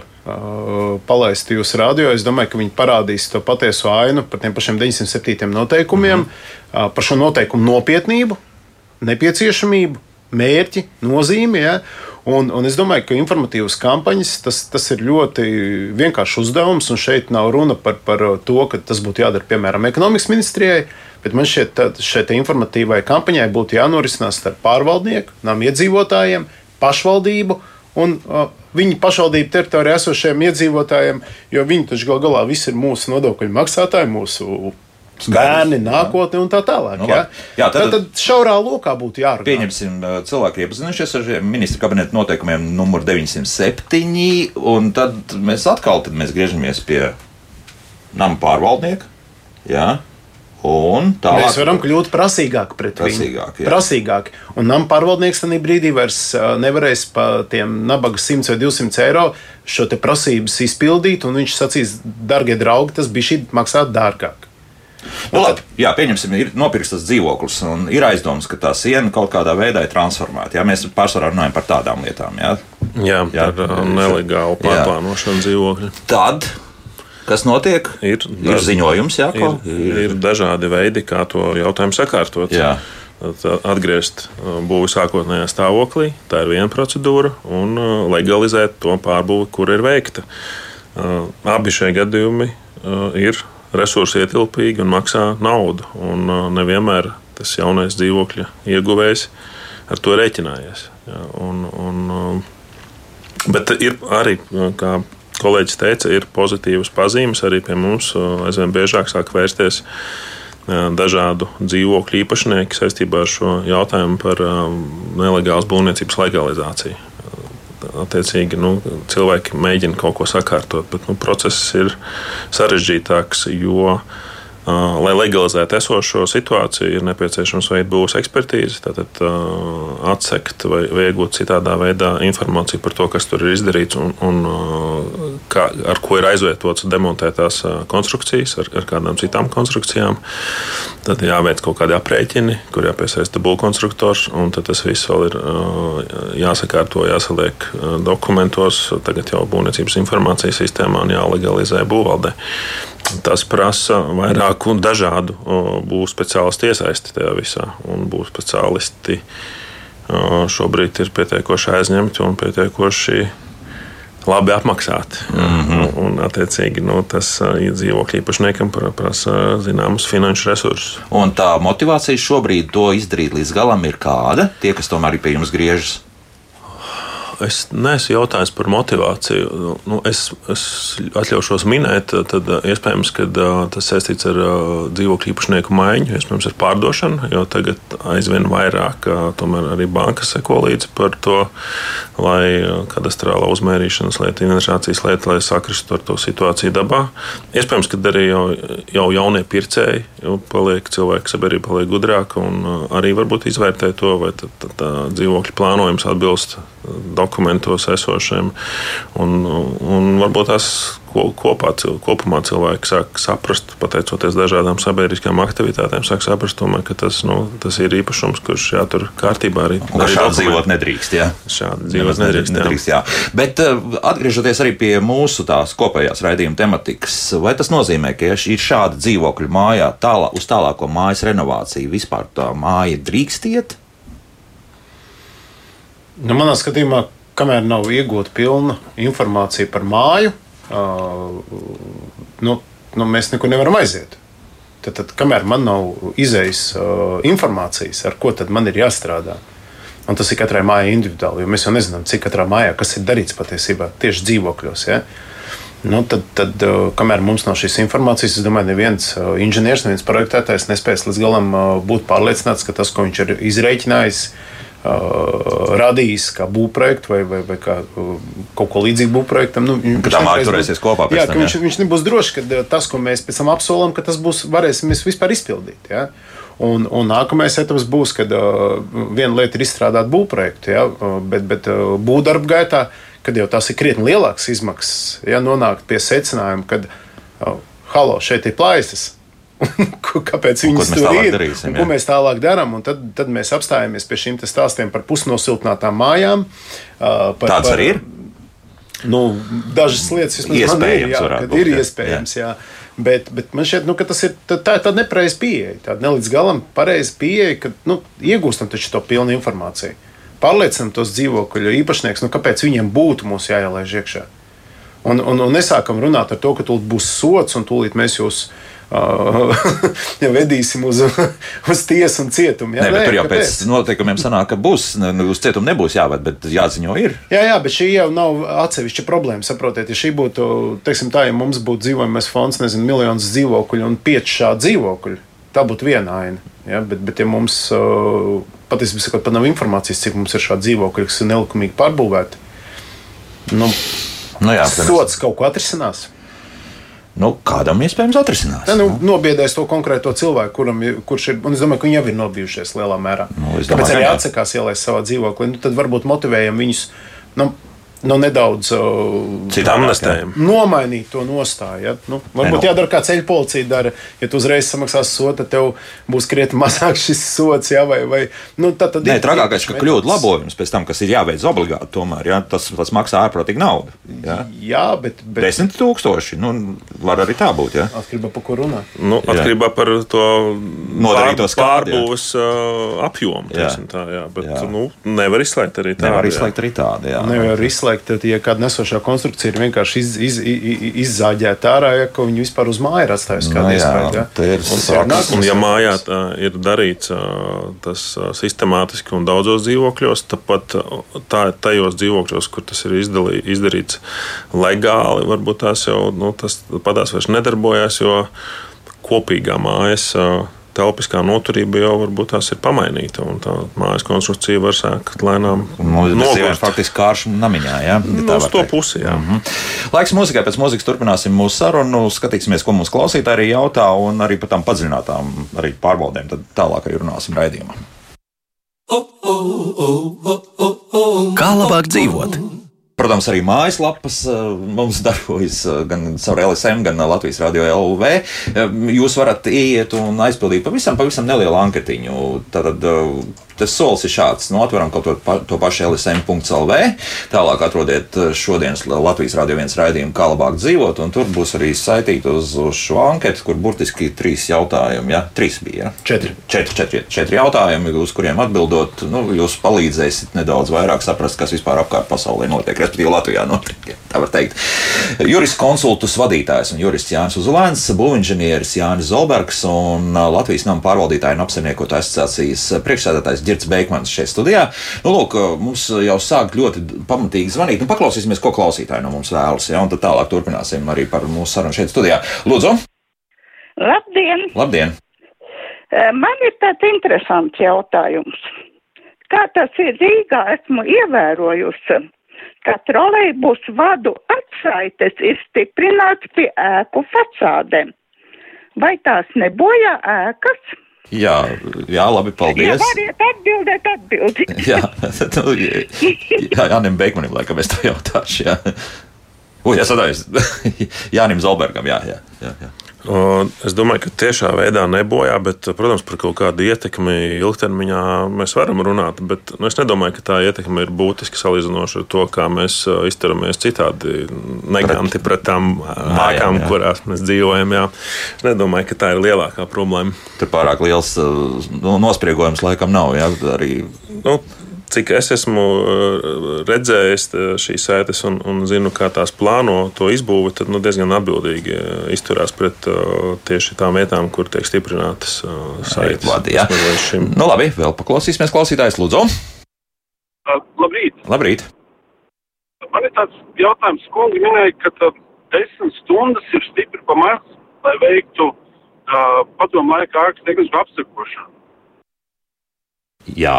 palaista jūsu radio, es domāju, ka viņi parādīs to patieso ainu par tiem pašiem 907 noteikumiem, mm -hmm. par šo noteikumu nopietnību, nepieciešamību mērķi, nozīme. Ja? Un, un es domāju, ka informatīvas kampaņas tas, tas ir ļoti vienkāršs uzdevums. Šeit nav runa par, par to, ka tas būtu jādara piemēram ekonomikas ministrijai. Bet man šķiet, ka šai informatīvai kampaņai būtu jānorisinās starp pārvaldnieku, nama iedzīvotājiem, pašvaldību un uh, viņu pašvaldību teritorijā esošiem iedzīvotājiem, jo viņi taču gal galā visi ir mūsu nodokļu maksātāji, mūsu bērni, nākotne un tā tālāk. Nu, jā. Jā, tad, tad, tad šaurā lokā būtu jārunā. Pieņemsim, cilvēki iepazinušies ar ministra kabineta noteikumiem numur 907, un tad mēs atkal tad mēs griežamies pie nama pārvaldnieka. Jā. Un tālāk, mēs varam kļūt prasīgāki pret prasīgāk, viņu. Prasīgāki. Un nama pārvaldnieks tajā brīdī vairs nevarēs par tiem nabaga 100 vai 200 eiro šo prasības izpildīt. Viņš sacīs, darbie draugi, tas bija šī maksāt dārgāk. Nu, labi, jā, pieņemsim, ir nopirkts tas dzīvoklis, un ir aizdoms, ka tā siena kaut kādā veidā ir transformēta. Jā, mēs pārsvarā runājam par tādām lietām. Jā, jā, jā par uh, nelegālu pārplānošanu dzīvokļu. Tad Kas notiek? Ir, ir daž... ziņojums, jā, ir, ir, ir dažādi veidi, kā to jautājumu sakārtot. Jā. Atgriezt uh, būvu sākotnējā stāvoklī, tā ir viena procedūra, un uh, legalizēt to pārbūvi, kur ir veikta. Abi šie gadījumi ir resursi ietilpīgi un maksā naudu. Un uh, nevienmēr tas jaunais dzīvokļa ieguvējs ar to rēķinājies. Ja, un, un, uh, bet ir arī, uh, kā kolēģis teica, ir pozitīvas pazīmes. Arī pie mums aizvien biežāk sāk vērsties dažādu dzīvokļu īpašnieki saistībā ar šo jautājumu par nelegālas būvniecības legalizāciju attiecīgi nu, cilvēki mēģina kaut ko sakārtot, bet nu, process ir sarežģītāks, jo lai legalizētu esošo situāciju, ir nepieciešams veikt būvs ekspertīzi, tātad atsekt vai, vai iegūt citādā veidā informāciju par to, kas tur ir izdarīts un, un kā, ar ko ir aizvietotas demontētās konstrukcijas, ar, ar kādām citām konstrukcijām. Tad jāveic kaut kādi aprēķini, kur jāpiesaista būvkonstruktors, un tas viss vēl ir jāsakārto, jāsaliek dokumentos, tagad jau būvniecības informācijas sistēmā un jālegalizē būvvaldē. Tas prasa vairāk un dažādu būvniecības speciālistu iesaisti tajā visā. Un būvniecības speciālisti šobrīd ir pietiekoši aizņemti un pietiekoši labi apmaksāti. Mm -hmm. un, attiecīgi, nu, tas dzīvokļu īpašniekam prasa zināmus finanšu resursus. Un tā motivācija šobrīd to izdarīt līdz galam ir kāda? Tie, kas tomēr ir pie jums griežas? Es neesmu jautājis par motivāciju. Nu, es, es atļaušos minēt, tad iespējams, ka tas saistīts ar dzīvokļu īpašnieku maiņu, iespējams, ar pārdošanu, jo tagad aizvien vairāk arī bankas seko līdzi par to, lai kadastrālā uzmērīšanas lieta, inventarizācijas lieta, lai sakristu ar to situāciju dabā. Iespējams, ka arī jau, jau jaunie pircēji jau paliek, cilvēki sabiedrība paliek gudrāka un arī varbūt izvērtē to, vai tā, tā, tā dzīvokļu plānojums atbilst dokumentos esošiem. Un, un varbūt tās kopā, kopumā cilvēki sāk saprast, pateicoties dažādām sabiedriskām aktivitātēm, sāk saprast, tomēr, ka tas, nu, tas ir īpašums, kurš jātur kārtībā arī. Un arī šādi dzīvot nedrīkst. Jā. Šādi dzīvot nedrīkst. Jā. nedrīkst jā. Bet uh, atgriežoties arī pie mūsu tās kopējās raidījuma tematikas, vai tas nozīmē, ka ja ir šāda dzīvokļu mājā, tālā, uz tālāko mājas renovāciju, vispār tā māja drīkst iet? Nu, manā skatījumā, kamēr nav iegūta pilna informācija par māju, nu, nu, mēs nekur nevaram aiziet. Tad, tad kamēr man nav izējas informācijas, ar ko man ir jāstrādā, un tas ir katrai mājai individuāli, jo mēs jau nezinām, cik katrā mājā kas ir darīts patiesībā tieši dzīvokļos. Ja? Nu, tad, tad, kamēr mums nav šīs informācijas, es domāju, neviens inženieris, neviens projektētājs nespēs līdz galam būt pārliecināts, ka tas, ko viņš ir izreikinājis, Uh, radījis kā būvprojektu vai, vai, vai kā, uh, kaut ko līdzīgu būvprojektam. Nu, tā māja turēsies kopā. Jā, tam, ka viņš, viņš nebūs drošs, ka tas, ko mēs pēc tam apsolam, ka tas būs, varēsim vispār izpildīt. Ja? Un, un nākamais etaps būs, kad uh, viena lieta ir izstrādāt būvprojektu, ja? bet, bet uh, būvdarba gaitā, kad jau tās ir krietni lielākas izmaksas, ja nonākt pie secinājuma, ka, uh, halo, šeit ir plaisas kāpēc viņi tur ir darīsim, un ko mēs tālāk darām. Tad, tad mēs apstājamies pie šiem stāstiem par pusnosiltinātām mājām. Par, Tāds par, arī ir. Nu, dažas lietas vismaz ir, jā, būt, ir iespējams. Jā. Jā. Bet, bet man šķiet, nu, ka tas ir tā, tāda nepareiza pieeja. Tāda ne līdz galam pareiza pieeja, ka nu, iegūstam taču to pilnu informāciju. Pārliecinām tos dzīvokļu īpašniekus, nu, kāpēc viņiem būtu mūs jāielaiž iekšā. Un, un, un nesākam runāt ar to, ka tūlīt būs sots un tūlīt mēs jūs ja vedīsim uz, uz tiesu un cietumu. Ja? Nē, Nē, tur jau kāpēc? pēc noteikumiem sanāk, ka būs, uz cietumu nebūs jāved, bet jāziņo ir. Jā, jā, bet šī jau nav atsevišķa problēma. Saprotiet, ja šī būtu, teiksim tā, ja mums būtu dzīvojamais fonds, nezinu, miljonus dzīvokļu un pieci šādi dzīvokļi, tā būtu viena aina. Ja? Bet, bet ja mums patiesībā sakot, pat nav informācijas, cik mums ir šādi dzīvokļi, kas ir nelikumīgi pārbūvēti, nu, nu jā, sots kaut ko atrisinās nu, kādam iespējams atrisinās. Ne, nu, nobiedēs to konkrēto cilvēku, kuram, kurš ir. Es domāju, ka viņi jau ir nobijušies lielā mērā. Nu, Tāpēc arī atsakās ielaist savā dzīvoklī. Nu, tad varbūt motivējam viņus. Nu, nu, nedaudz amnestējām. Nomainīt to nostāju. Ja? Nu, varbūt nu. jādara kā ceļu policija dara. Ja tu uzreiz samaksās sodu, tad tev būs krietni mazāk šis sots. Ja? Vai, vai, nu, tad, tad Nē, trakākais, ka kļūda labojums pēc tam, kas ir jāveic obligāti, tomēr ja? tas, tas maksā ārprātīgi naudu. Ja? Jā, bet, bet. Desmit tūkstoši. Nu, var arī tā būt. Ja? Atkarībā par ko runā. Nu, atkarībā jā. par to pār, pārbūves uh, apjomu. Tā, jā, bet jā. Nu, nevar izslēgt arī tādu. Nevar izslēgt arī tādu. Nevar izslēgt izslēgt, tad, ja kāda nesošā konstrukcija ir vienkārši iz, iz, iz, izzāģēta ārā, ja viņi vispār uz māju ir atstājusi kādu iespēju. Ja? Ir un, un, ja mājā tā ir darīts tas sistemātiski un daudzos dzīvokļos, tāpat tā, tajos dzīvokļos, kur tas ir izdalī, izdarīts legāli, varbūt tās jau nu, tas padās vairs nedarbojās, jo kopīgā mājas telpiskā noturība jau varbūt tās ir pamainīta, un tā mājas konstrukcija var sākt lēnām nogurt. Faktiski kāršu namiņā, jā? Ja no, uz to pusi, jā. Mm -hmm. Laiks mūzikai, pēc mūzikas turpināsim mūsu sarunu, skatīsimies, ko mūsu klausītāji arī jautā, un arī par tām padziļinātām arī pārbaudēm, tad tālāk arī runāsim raidījumā. Kā labāk dzīvot? Protams, arī mājaslapas eh, mums darbojas eh, gan caur LSM, gan Latvijas Rādio LV. Eh, jūs varat iet un aizpildīt pavisam, pavisam nelielu anketiņu. Tad, tas solis ir šāds. Nu, atveram kaut to, pa, to pašu LSM.CLV. Tālāk atrodiet eh, šodienas Latvijas Rādio 1 raidījumu, kā labāk dzīvot. Tur būs arī saistīta uz, uz šo anketu, kur burtiski trīs jautājumi. Ja? Trīs bija. Ja? Četri. Četri, četri, četri jautājumi, uz kuriem atbildot, nu, jūs palīdzēsiet nedaudz vairāk saprast, kas vispār apkārt pasaulē notiek, respektīvi Latvijā notiek. Tā var teikt. Jurists konsultus vadītājs un jurists Jānis Uzulēns, būvinženieris Jānis Zolbergs un Latvijas nama pārvaldītāju un apsaimniekotāju asociācijas priekšsēdētājs Girts Beigmans šeit studijā. Nu, lūk, mums jau sāk ļoti pamatīgi zvanīt. Nu, paklausīsimies, ko klausītāji no mums vēlas. Ja, un tad tālāk turpināsim arī par mūsu sarunu šeit studijā. Lūdzu! Labdien! Labdien. Man ir tāds interesants jautājums. Kā tas ir Rīgā, esmu ievērojusi, ka trolejbus vadu atsaites ir stiprināts pie ēku facādēm. Vai tās nebojā ēkas? Jā, jā, labi, paldies. Jā, variet atbildēt, atbildēt. jā, nu, jā, Jānim Beigmanim, laikam, es to jautāšu. Jā. Ui, es atvainojos Jānim Zolbergam, jā, jā, jā. jā. Es domāju, ka tiešā veidā nebojā, bet, protams, par kaut kādu ietekmi ilgtermiņā mēs varam runāt. Bet nu, es nedomāju, ka tā ietekme ir būtiski salīdzinoša ar to, kā mēs izturamies citādi neganti pret tām mājām, kurās mēs dzīvojam. Jā. Es nedomāju, ka tā ir lielākā problēma. Tur pārāk liels nu, nospriegojums laikam nav. Jā, arī... nu, cik es esmu eh, redzējis eh, šīs sēdes un, un zinu, kā tās plāno to izbūvi, tad nu, diezgan atbildīgi eh, izturās pret tieši tām vietām, kur tiek stiprinātas saites. Vadi, ja. nu, labi, vēl paklausīsimies klausītājs, lūdzu. Labrīt! Labrīt. Man ir tāds jautājums, kungi minēja, ka desmit stundas ir stipri pamats, lai veiktu uh, padomu laikā ārkārtas tehnisko apsakošanu. Jā.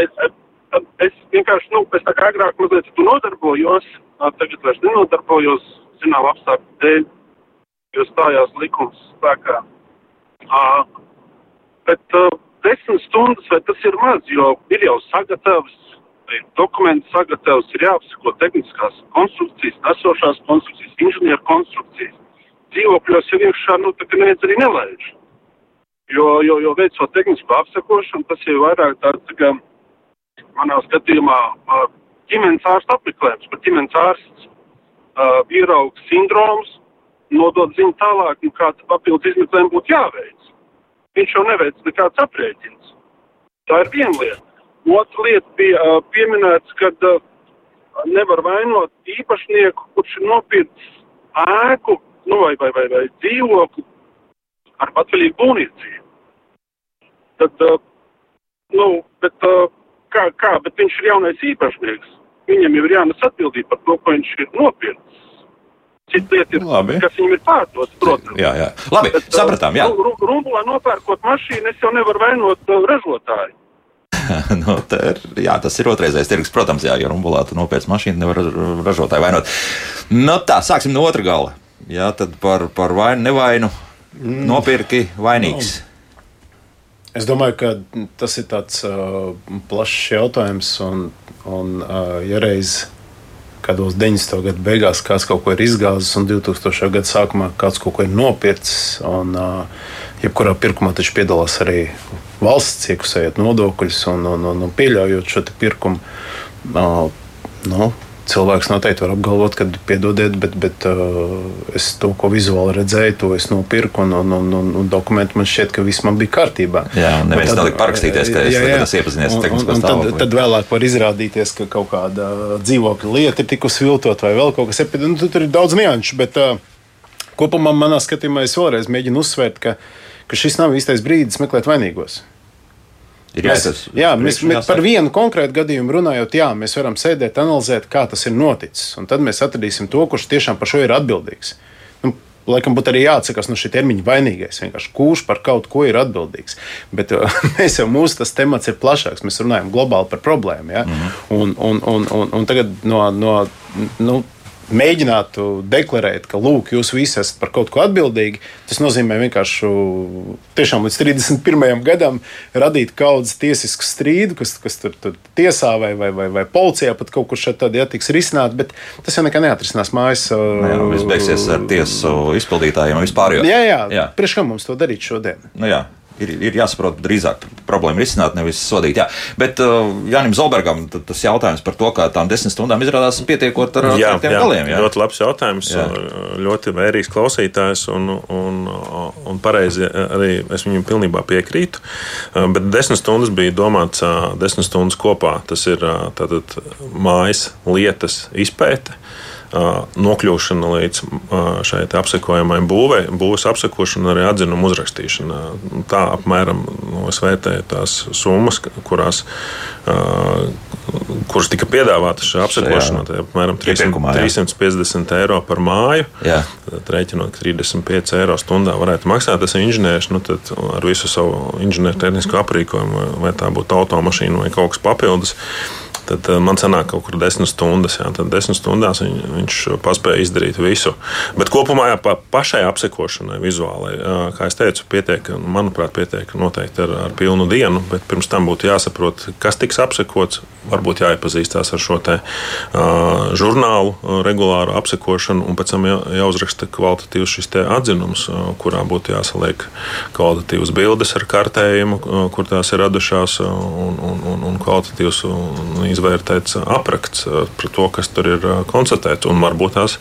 Es, es, vienkārši, nu, es tā kā agrāk mazliet nodarbojos, tagad vairs nenodarbojos, zinām, apstākļu dēļ, jo stājās likums spēkā. Bet desmit stundas, vai tas ir maz, jo ir jau sagatavs, ir dokumenti sagatavs, ir jāapsako tehniskās konstrukcijas, esošās konstrukcijas, inženieru konstrukcijas. Dzīvokļos jau iekšā, nu, tā kā neviens arī nelaiž. Jo, jo, jo veicot tehnisko apsakošanu, tas jau vairāk tāds, tā kā, manā skatījumā, ģimenes ārsta apmeklējums, par ģimenes ārsts uh, ierauga sindroms, nodot ziņu tālāk, nu, kāda papildus izmeklējuma būtu jāveic. Viņš jau neveic nekāds aprēķins. Tā ir viena lieta. Otra lieta bija uh, pieminēts, ka uh, nevar vainot īpašnieku, kurš ir nopircis ēku nu, vai, vai, vai, vai dzīvokli ar patvaļīgu būvniecību. Tad, uh, nu, bet, uh, kā, kā, bet viņš ir jaunais īpašnieks. Viņam jau ir jānes atbildība par to, ko viņš ir nopircis. Cita lieta ir, Labi. kas viņam ir pārdots, protams. Jā, jā. Labi, Bet, uh, sapratām, jā. ru- ru- Rumbulā nopērkot mašīnu, es jau nevaru vainot ražotāju. nu, tā ir, jā, tas ir otrreizējais tirgus, protams, jā, jo rumbulātu nopērts mašīnu nevar ražotāju vainot. Nu, tā, sāksim no otra gala. Jā, tad par, par vainu, nevainu nopirki vainīgs. Es domāju, ka tas ir tāds uh, plašs jautājums, un, un uh, ja reiz kādos 90. gadu beigās kāds kaut ko ir izgāzis, un 2000. gada sākumā kāds kaut ko ir nopircis, un uh, jebkurā pirkumā taču piedalās arī valsts, iekasējot nodokļus un, un, un, un pieļaujot šo pirkumu. Uh, nu, Cilvēks noteikti var apgalvot, ka, piedodiet, bet, bet uh, es to, ko vizuāli redzēju, to es nopirku, un, un, un, un, un dokumenti man šķiet, ka viss man bija kārtībā. Jā, un neviens nelika parakstīties, ka es- kad es iepazinies ar tehnisko stāvokli. Tad, tad vēlāk var izrādīties, ka kaut kāda dzīvokļa lieta ir tikusi viltot vai vēl kaut kas tāds. Nu, tur ir daudz nianšu, bet uh, kopumā manā skatījumā es vēlreiz mēģinu uzsvērt, ka, ka šis nav īstais brīdis meklēt vainīgos. Ir Mēs, uz jā, mēs, mēs par vienu konkrētu gadījumu runājot, jā, mēs varam sēdēt, analizēt, kā tas ir noticis. Un tad mēs atradīsim to, kurš tiešām par šo ir atbildīgs. Nu, Laikam būtu arī jāatsakās no šī termiņa vainīgais. Vienkārši kurš par kaut ko ir atbildīgs. Bet mēs jau mūsu tas temats ir plašāks. Mēs runājam globāli par problēmu. Ja? Mm -hmm. un, un, un, un, un tagad no, no nu, mēģinātu deklarēt, ka lūk, jūs visi esat par kaut ko atbildīgi, tas nozīmē vienkārši tiešām līdz 31. gadam radīt kaudzes tiesisku strīdu, kas, kas tur, tur tiesā vai, vai, vai, vai policijā pat kaut kur šeit tādā tiks risināt, bet tas jau nekā neatrisinās mājas. Jā, viss beigsies ar tiesu izpildītājiem un vispār. Jā, jā, jā. priekš kam mums to darīt šodien? Nu, jā. Ir, ir jāsaprot, drīzāk problēmu risināt, nevis sodīt. Jā. Bet uh, Jānis Zolbergam tas jautājums par to, kā tām desmit stundām izrādās pietiekot ar, Jā, tiem jā, galiem. Jā. ļoti labs jautājums. Jā. Ļoti vērīgs klausītājs, un, un, un pareizi arī es viņam pilnībā piekrītu. Bet desmit stundas bija domāts, desmit stundas kopā. Tas ir tātad mājas lietas izpēte. Nokļūšana līdz šai apsekojamai būvei, būvniecības apsekošana, arī atzinuma uzrakstīšana. Tā apmēram nu, es vērtēju tās summas, kurās, kuras tika piedāvātas šajā apsekošanā. Tā ir apmēram 300, Iepirkumā, jā. 350 eiro par māju. Jā. Tad rēķinot, ka 35 eiro stundā varētu maksāt tas inženieris, nu ar visu savu inženieru tehnisko aprīkojumu, vai tā būtu automašīna vai kaut kas papildus. Tad eh, man sanāk kaut kur desmit stundas. Jā, tad desmit stundās viņ, viņš paspēja izdarīt visu. Bet kopumā jā, pa, pašai apsekošanai, vizuālai, jā, kā jau teicu, pietiek, manuprāt, pietiek noteikti ar, ar pilnu dienu. Bet pirms tam būtu jāsaprot, kas tiks apsekots. Varbūt jāiepazīstās ar šo te, uh, žurnālu, uh, regulāru apsekošanu, un pēc tam jā, jāuzraksta kvalitatīvs šis atzinums, uh, kurā būtu jāsaliek kvalitatīvas bildes ar kartējumu, uh, kur tās ir radušās, un, un, un, un kvalitatīvs un izvērtēts apraksts uh, par to, kas tur ir uh, konstatēts, un varbūt tās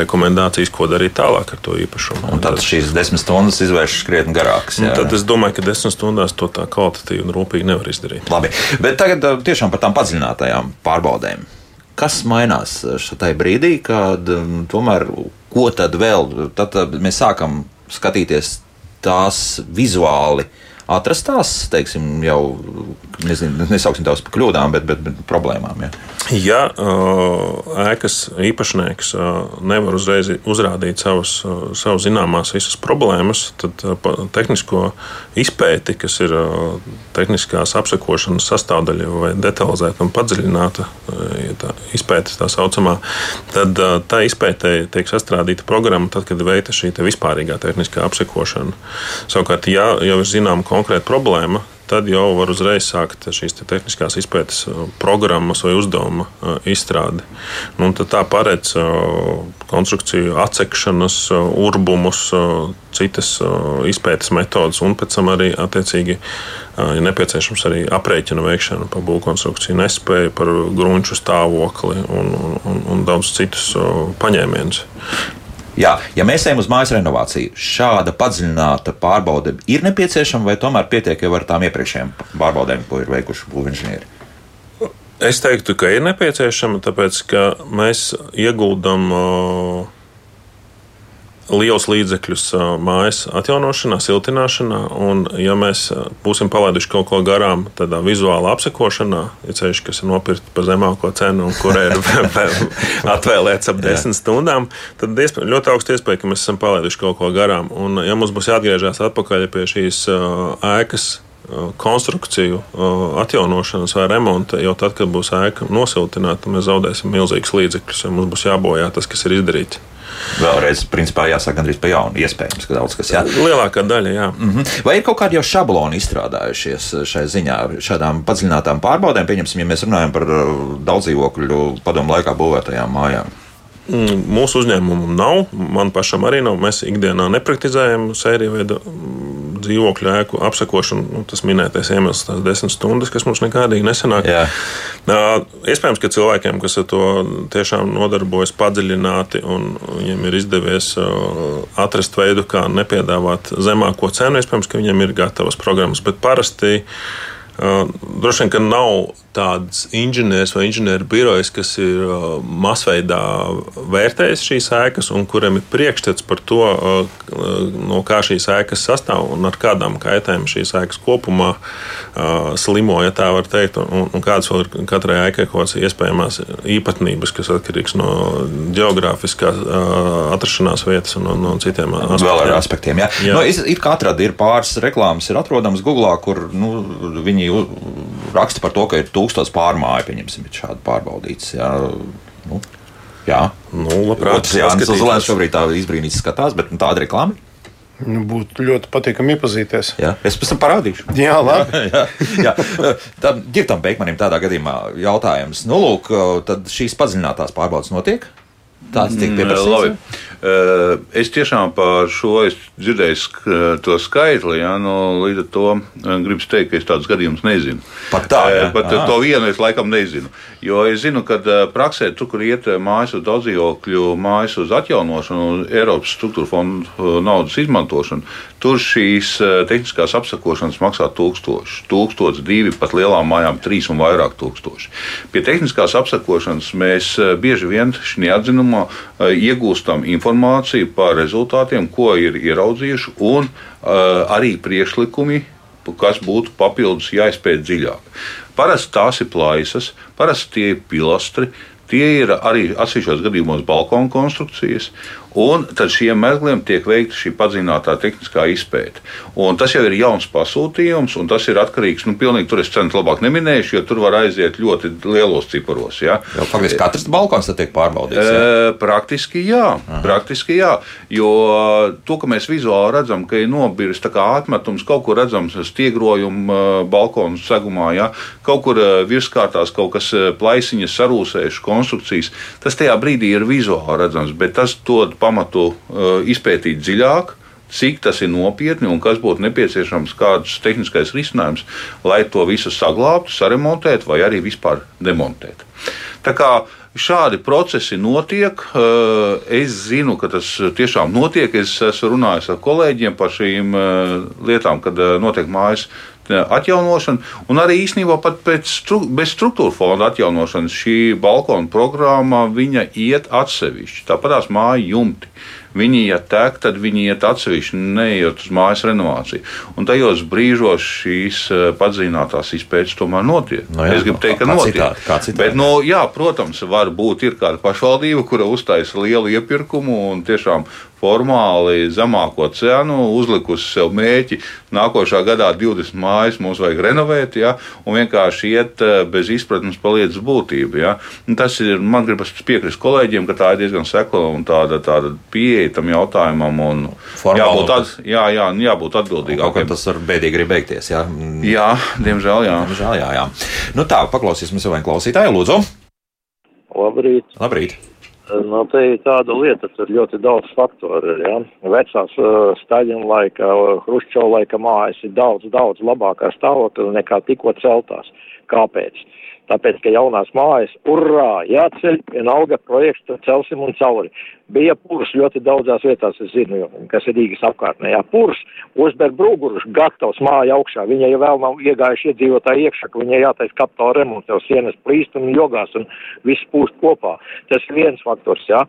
rekomendācijas, ko darīt tālāk ar to īpašumu. Un tad šīs desmit stundas izvēršas krietni garākas. Tad es domāju, ka desmit stundās to tā kvalitatīvi un rūpīgi nevar izdarīt. Labi, bet tagad uh, tiešām par tām padziļinātajām pārbaudēm. Kas mainās šajā brīdī, kad tomēr ko tad vēl? Tad, tad mēs sākam skatīties tās vizuāli. Atrastās, teiksim, jau nezinu, nesauksim tās par kļūdām, bet, bet, bet problēmām. Ja. Ja ēkas īpašnieks nevar uzreiz uzrādīt savas, uh, savas zināmās visas problēmas, tad tehnisko izpēti, kas ir tehniskās apsekošanas sastāvdaļa vai detalizēta un padziļināta tā izpēte, tā saucamā, tad tā izpētē tiek sastādīta programma, tad, kad veikta šī vispārīgā tehniskā apsekošana. Savukārt, ja jau ir zināma konkrēta problēma, tad jau var uzreiz sākt šīs te tehniskās izpētes uh, programmas vai uzdevuma uh, izstrādi. Nu, tā paredz uh, konstrukciju atsekšanas, urbumus, citas izpētes metodas, un pēc tam arī attiecīgi ja nepieciešams arī aprēķina veikšana par būvkonstrukciju nespēju, par grunču stāvokli un, un, un daudz citus paņēmienus. Jā, ja mēs ejam uz mājas renovāciju, šāda padziļināta pārbaude ir nepieciešama, vai tomēr pietiek jau ar tām iepriekšējām pārbaudēm, ko ir veikuši būvinženieri? Es teiktu, ka ir nepieciešama, tāpēc ka mēs ieguldam uh, liels līdzekļus mājas atjaunošanā, siltināšanā. Un, ja mēs būsim palaiduši kaut ko garām, tādā vizuālā apsekošanā, ja ceļš, kas ir nopirkts par zemāko cenu un kurai ir atvēlēts ap desmit stundām, tad iespēj, ļoti augsts iespēja, ka mēs esam palaiduši kaut ko garām. Un, ja mums būs jāatgriežas atpakaļ pie šīs ēkas konstrukciju atjaunošanas vai remonta, jau tad, kad būs ēka nosiltināta, mēs zaudēsim milzīgus līdzekļus, jo mums būs jābojā tas, kas ir izdarīts vēlreiz, principā, jāsāk gandrīz pa jaunu. Iespējams, ka daudz kas jā. Lielākā daļa, jā. Mm -hmm. Vai ir kaut kādi jau šabloni izstrādājušies šai ziņā, šādām padziļinātām pārbaudēm? Pieņemsim, ja mēs runājam par uh, daudz dzīvokļu padomu laikā būvētajām mājām. Mm, mūsu uzņēmumam nav, man pašam arī nav. Mēs ikdienā nepraktizējam sēriju veidu dzīvokļu ēku apsakošanu, nu, tas minētais iemesls, tās desmit stundas, kas mums nekādīgi nesanāk. Jā. Iespējams, ka cilvēkiem, kas ar to tiešām nodarbojas padziļināti, un viņiem ir izdevies atrast veidu, kā nepiedāvāt zemāko cenu, iespējams, ka viņiem ir gatavas programmas, bet parasti droši vien, ka nav tāds inženieris vai inženieru birojs, kas ir uh, masveidā vērtējis šīs ēkas un kuram ir priekšstats par to, uh, no kā šīs ēkas sastāv un ar kādām kaitēm šīs ēkas kopumā uh, slimo, ja tā var teikt, un, un kādas vēl ir katrai ēkai kaut kādas iespējamās īpatnības, kas atkarīgs no geogrāfiskās atrašanās vietas un no, no citiem aspektiem. Vēl ar aspektiem, jā. jā. Nu, ir katra ir pāris reklāmas, ir atrodamas Google, kur nu, viņi raksta par to, ka ir tūkstots pārmāju, pieņemsim, šādi pārbaudīts. Jā, nu, jā. Nu, labprāt, jā, tas Zelēns šobrīd tā izbrīnīts skatās, bet nu, tāda reklāma. Nu, būtu ļoti patīkami iepazīties. Jā, es pēc tam parādīšu. Jā, labi. jā, jā, jā. Tad Girtam Beigmanim tādā gadījumā jautājums. Nu, lūk, tad šīs padziļinātās pārbaudas notiek? Tāds tiek mm, pieprasīts. Uh, es tiešām par šo dzirdēju to skaitli, ja, nu, līdz ar to uh, gribu teikt, ka es tādus gadījumus nezinu. Pat tā, ja? Pat Aha. to vienu es laikam nezinu. Jo es zinu, ka praksē, tur, kur iet mājas uz daudzdzīvokļu, mājas uz atjaunošanu, Eiropas struktūra fondu naudas izmantošanu, tur šīs tehniskās apsakošanas maksā tūkstoši, tūkstoši, divi, pat lielām mājām trīs un vairāk tūkstoši. Pie tehniskās apsakošanas mēs bieži vien šajā atzinumā iegūstam informāciju informāciju par rezultātiem, ko ir ieraudzījuši, un uh, arī priekšlikumi, kas būtu papildus jāizpēt dziļāk. Parasti tās ir plaisas, parasti tie ir pilastri, tie ir arī atsevišķos gadījumos balkonu konstrukcijas, Un tad šiem mezgliem tiek veikta šī padziļinātā tehniskā izpēte. Un tas jau ir jauns pasūtījums, un tas ir atkarīgs. Nu, pilnīgi tur es cenu labāk neminēšu, jo tur var aiziet ļoti lielos ciparos. Ja. Jau faktiski katrs balkons tiek pārbaudīts. Ja? E, praktiski jā, Aha. praktiski jā. Jo to, ka mēs vizuāli redzam, ka ir nobiris atmetums, kaut kur redzams stiegrojuma balkonu segumā, ja. kaut kur virskārtās kaut kas plaisiņas sarūsējušas konstrukcijas, tas tajā brīdī ir vizuāli redzams, bet tas dod pamatu uh, izpētīt dziļāk, cik tas ir nopietni un kas būtu nepieciešams, kāds tehniskais risinājums, lai to visu saglabātu, saremontētu vai arī vispār demontētu. Tā kā šādi procesi notiek, uh, es zinu, ka tas tiešām notiek. Es esmu runājis ar kolēģiem par šīm uh, lietām, kad notiek mājas atjaunošana, un arī īsnībā pat pēc stru, bez struktūra fonda atjaunošanas šī balkona programma iet atsevišķi. Tāpat tās māju jumti. Viņi, ja tek, tad viņi iet atsevišķi, neiet uz mājas renovāciju. Un tajos brīžos šīs eh, padziļinātās izpētes tomēr notiek. Nu jā, es gribu teikt, ka notiek. citādi, kā citādi. Bet, nu, jā, protams, var būt ir kāda pašvaldība, kura uztaisa lielu iepirkumu un tiešām formāli zemāko cenu, uzlikusi sev mērķi. Nākošā gadā 20 mājas mums vajag renovēt, ja, un vienkārši iet eh, bez izpratnes par lietas būtību. Ja. Un tas ir, man gribas piekrist kolēģiem, ka tā ir diezgan sekla un tāda, tāda pieeja tam jautājumam. Un Formāli jābūt, at, jā, jā, jābūt Kaut kā atbildīgākiem. tas var bēdīgi arī beigties. Jā, Jā, diemžēl, jā. Žēl, jā, jā. Nu tā, paklausīsimies vēl vienu klausītāju, lūdzu. Labrīt. Labrīt. Nu, te ir tāda lieta, tur ļoti daudz faktoru. Ja? Vecās uh, Staļina laika, Hruščova laika mājas ir daudz, daudz labākā stāvokļa nekā tikko celtās. Kāpēc? Tāpēc, ka jaunās mājas, urā, jāceļ, vienalga projekts, tad celsim un cauri. Bija purs ļoti daudzās vietās, es zinu, kas ir Rīgas apkārtnē. Jā, purs, uzber brūguruši, gatavs māja augšā. Viņai jau vēl nav iegājuši iedzīvotāji iekšā, ka viņai jātais kapitāla remonts, jau sienas plīst un jogās un viss pūst kopā. Tas ir viens faktors, jā.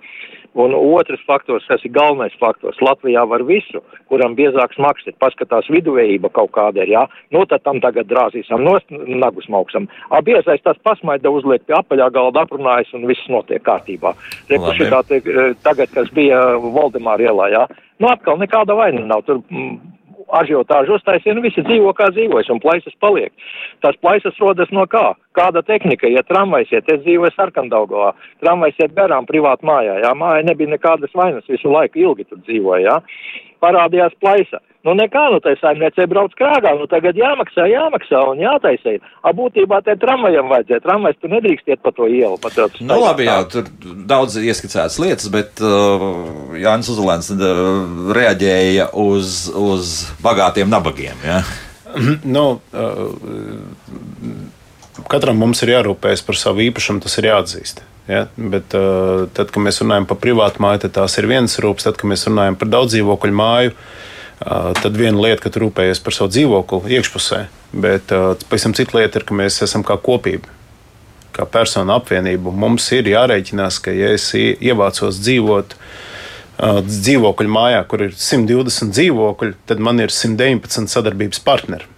Un otrs faktors, kas ir galvenais faktors, Latvijā var visu, kuram biezāks maks ir, paskatās viduvējība kaut kāda ir, jā. Nu, tad tam tagad drāzīsim nost, nagus mauksam. A, biezais tas pasmaida uzliek pie apaļā galda aprunājas un viss notiek kārtībā. Reku Labi. šitā te, eh, tagad, kas bija Valdemāra ielā, jā. Nu, atkal nekāda vaina nav. Tur mm, ažiotāžu uztaisīja, nu visi dzīvo kā dzīvojas, un plaisas paliek. Tās plaisas rodas no kā? Kāda tehnika, ja tramvajs iet, es dzīvoju Sarkandaugovā, tramvajs iet garām privātu mājā, jā, māja nebija nekādas vainas, visu laiku ilgi tur dzīvoja, jā. Parādījās plaisa. Nu nekā, nu tai saimniecei brauc krāgā, nu tagad jāmaksā, jāmaksā un jātaisē. A būtībā te tramvajam vajadzēja, tramvajs tu nedrīkst iet pa to ielu. Pa to Nu, labi, jā, tur daudz ieskicētas lietas, bet uh, Jānis Uzulēns uh, reaģēja uz, uz bagātiem nabagiem. Ja? Nu, uh, katram mums ir jārūpējas par savu īpašumu, tas ir jāatzīst. Ja? Bet, uh, tad, kad mēs runājam par privātu māju, tad tās ir vienas rūpes. Tad, kad mēs runājam par daudz dzīvokļu māju, uh, tad viena lieta, ka tu rūpējies par savu dzīvokli iekšpusē. Bet pavisam cita lieta ir, ka mēs esam kā kopība. Kā persona apvienība mums ir jārēķinās, ka, ja es ie- ievācos dzīvot dzīvokļu mājā, kur ir 120 dzīvokļi, tad man ir 119 sadarbības partneri.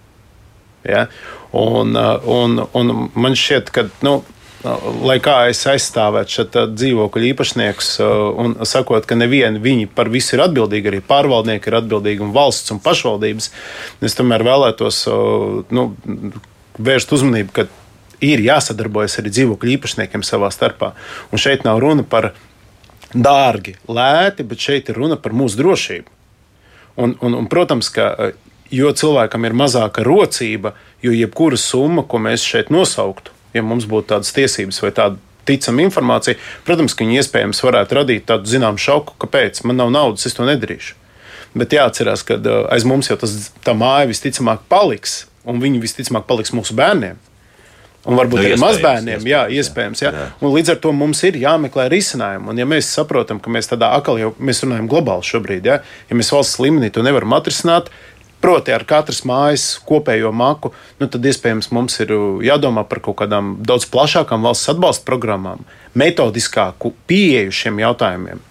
Ja? Un, un, un man šķiet, ka, nu, lai kā es aizstāvētu šo dzīvokļu īpašniekus uh, un sakot, ka nevieni viņi par visu ir atbildīgi, arī pārvaldnieki ir atbildīgi un valsts un pašvaldības, es tomēr vēlētos uh, nu, vērst uzmanību, ka ir jāsadarbojas arī dzīvokļu īpašniekiem savā starpā. Un šeit nav runa par dārgi, lēti, bet šeit ir runa par mūsu drošību. Un, un, un, protams, ka jo cilvēkam ir mazāka rocība, jo jebkura summa, ko mēs šeit nosauktu, ja mums būtu tādas tiesības vai tāda ticama informācija, protams, ka viņi iespējams varētu radīt tādu zināmu šoku, kāpēc man nav naudas, es to nedarīšu. Bet jāatcerās, ka aiz mums jau tas, tā māja visticamāk paliks, un viņi visticamāk paliks mūsu bērniem. Un varbūt Nu, arī mazbērniem, jā, iespējams, jā. iespējams. Jā. Jā. Un līdz ar to mums ir jāmeklē risinājumi. Un, ja mēs saprotam, ka mēs tādā akalī jau mēs runājam globāli šobrīd, ja, ja mēs valsts līmenī to nevaram atrisināt, proti ar katras mājas kopējo maku, nu, tad iespējams mums ir uh, jādomā par kaut kādām daudz plašākām valsts atbalsta programmām, metodiskāku pieeju šiem jautājumiem.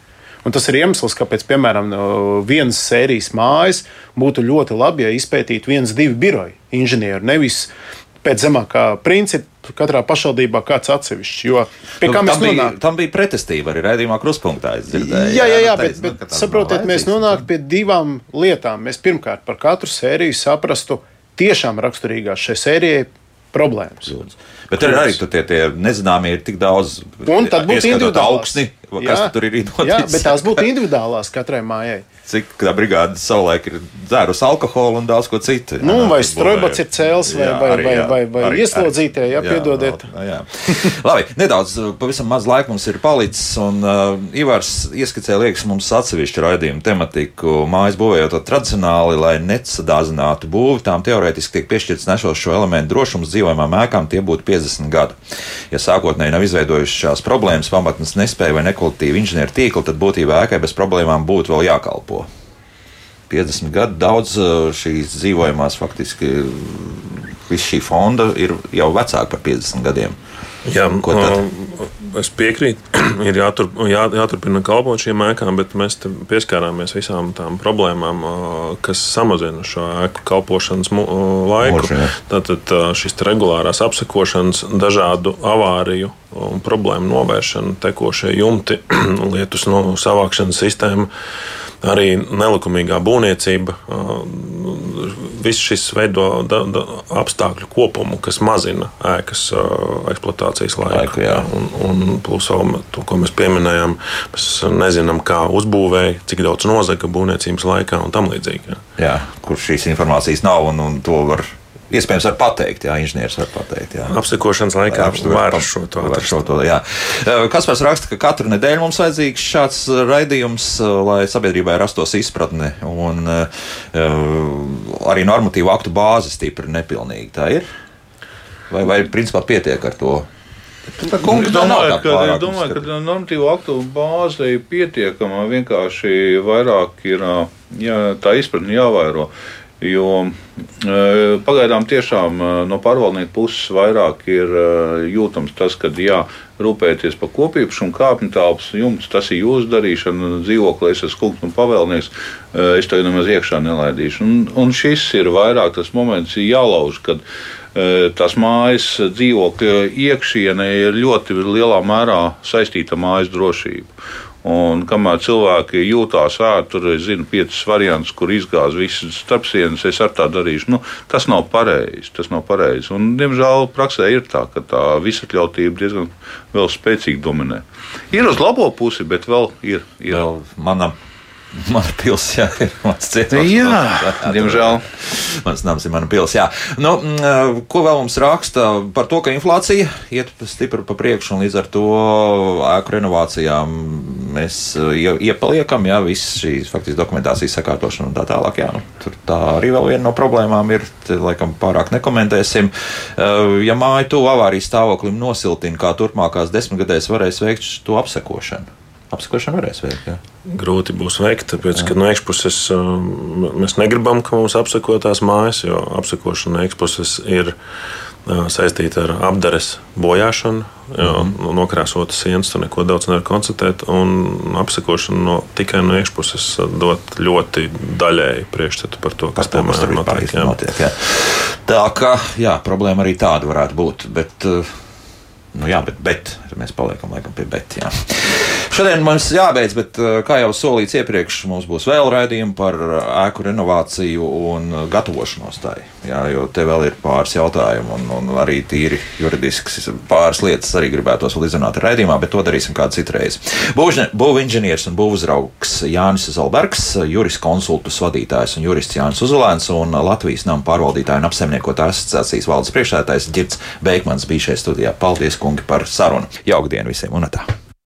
Un tas ir iemesls, kāpēc, piemēram, vienas sērijas mājas būtu ļoti labi, ja izpētītu viens, divi biroji inženieri. Nevis pēc zemākā principa katrā pašvaldībā kāds atsevišķs. Jo pie kā Nu, mēs tam, bija, nonākam? tam bija pretestība arī es dzirdēju. Jā, jā, jā, nu, bet, nu, bet ka tas saprotiet, mēs nonākam pie divām lietām. Mēs pirmkārt par katru sēriju saprastu tiešām raksturīgās šai sērijai problēmas. Bet tur ir arī tie, tie nezināmie ir tik daudz. Un tad būtu ieskatot individuālās. augsni, kas Jā. tur ir noticis. Jā, bet tās būtu individuālās katrai mājai. Cik tā brigāde savulaik ir dzērusi alkoholu un daudz ko citu. Nu, vai strojbots ir cēls, vai- vai- arī, vai- jā, vai- vai arī- ieslodzītie, jā, piedodiet. Jā, jā. Labi, nedaudz, pavisam maz laika mums ir palicis, un uh, Ivars ieskicēja, liekas, mums atsevišķu raidījumu tematiku. Mājas būvējot tradicionāli, lai nesadāzinātu būvi, tām teorētiski tiek piešķirts nešošo elementu drošums dzīvojamām ēkām, tie būtu 50 gadi. Ja sākotnēji nav izveidojušās problēmas, pamatnes nespēja vai nekvalitīva inženieru tīkla, tad būtībā ēkai bez problēmām būtu vēl jākalpo. 50 gadi daudz šīs dzīvojamās faktiski. Viss šī fonda ir jau vecāka par 50 gadiem. Jā, Ko tad? Es piekrītu, ir jātur, jā, jāturpina kalpot šīm ēkām, bet mēs pieskārāmies visām tām problēmām, kas samazina šo ēku kalpošanas laiku. Moši, Tātad šis regulārās apsekošanas, dažādu avāriju un problēmu novēršana, tekošie jumti, lietus no savākšanas sistēma arī nelikumīgā būvniecība. Viss šis veido da, da, apstākļu kopumu, kas mazina ēkas eksploatācijas laiku. laiku un, un plus vēl to, ko mēs pieminējām, mēs nezinām, kā uzbūvēja, cik daudz nozaga būvniecības laikā un tam līdzīgi. Jā, kur šīs informācijas nav un, un to var Iespējams, var pateikt, jā, inženieris var pateikt. Jā. Apsekošanas laikā var šo to atrast. Šo to, jā. Kas pēc raksta, ka katru nedēļu mums vajadzīgs šāds raidījums, lai sabiedrībai rastos izpratne un uh, arī normatīvu aktu bāzi stipri nepilnīgi. Tā ir? Vai, vai principā pietiek ar to? Tā kungs, domāju, ka, domāju, ka normatīvo aktu bāze ir pietiekama. Vienkārši vairāk ir jā, tā izpratne jāvairo. Jo e, pagaidām tiešām e, no pārvaldnieka puses vairāk ir e, jūtams tas, ka jā, rūpēties par kopību, kāpņu telpas jumts, tas ir jūsu darīšana, dzīvoklī es esmu kungs un pavēlnieks, es to nemaz iekšā nelaidīšu. Un, un šis ir vairāk tas moments, jālauž, kad tās mājas dzīvokļa iekšienē ir ļoti lielā mērā saistīta mājas drošība. Un kamēr cilvēki jūtās ārā, tur es zinu, piecas variantus, kur izgāzt visas starpsienas, es ar tā darīšu. Nu, tas nav pareizi. Tas nav pareizi. Un, diemžēl praksē ir tā, ka tā visatļautība diezgan spēcīgi dominē. Ir uz labo pusi, bet vēl ir. ir. Vēl manam Mana pilsēta jā, ir mans cietums. Jā, diemžēl. Mans nams ir mana pilsēta. Nu, mm, ko vēl mums raksta par to, ka inflācija iet stipri pa priekšu un līdz ar to ēku renovācijām mēs iepaliekam, jā, viss šīs faktiski dokumentācijas sakārtošana un tā tālāk. Jā, nu, tur tā arī vēl viena no problēmām ir, te, laikam pārāk nekomentēsim. Ja māja tuvu avārijas stāvoklim nosiltina, kā turpmākās desmitgadēs varēs veikt to apsekošanu. Apsekošanu varēs veikt. Jā. Grūti būs veikt, tāpēc, ka no iekšpuses um, mēs negribam, ka mums apseko tās mājas, jo apsekošana no iekšpuses ir uh, saistīta ar apdares bojāšanu. Mm. nokrāsotas sienas tur neko daudz nevar konstatēt, un apsekošana no, tikai no iekšpuses dod ļoti daļēji priekšstatu par to, kas tam notiek. notiek jā. Tā kā jā, problēma arī tāda varētu būt. Bet, Nu, jā, bet, bet mēs paliekam laikam pie bet. Jā. Šodien mums jābeidz, bet kā jau solīts iepriekš, mums būs vēl raidījumi par ēku renovāciju un gatavošanos tai. Jā, jo te vēl ir pāris jautājumu un, un arī tīri juridisks pāris lietas arī gribētos vēl izrunāt raidījumā, bet to darīsim kādu citu reizi. Būvinženieris un būvuzraugs Jānis Zalbergs, juriskonsultus vadītājs un jurists Jānis Uzulēns un Latvijas nama pārvaldītāja un apsaimniekotā asociācijas valdes priekšsētājs Girts Beikmans bija šeit studijā. Paldies, kungi, par sarunu. Jauka diena visiem un tā!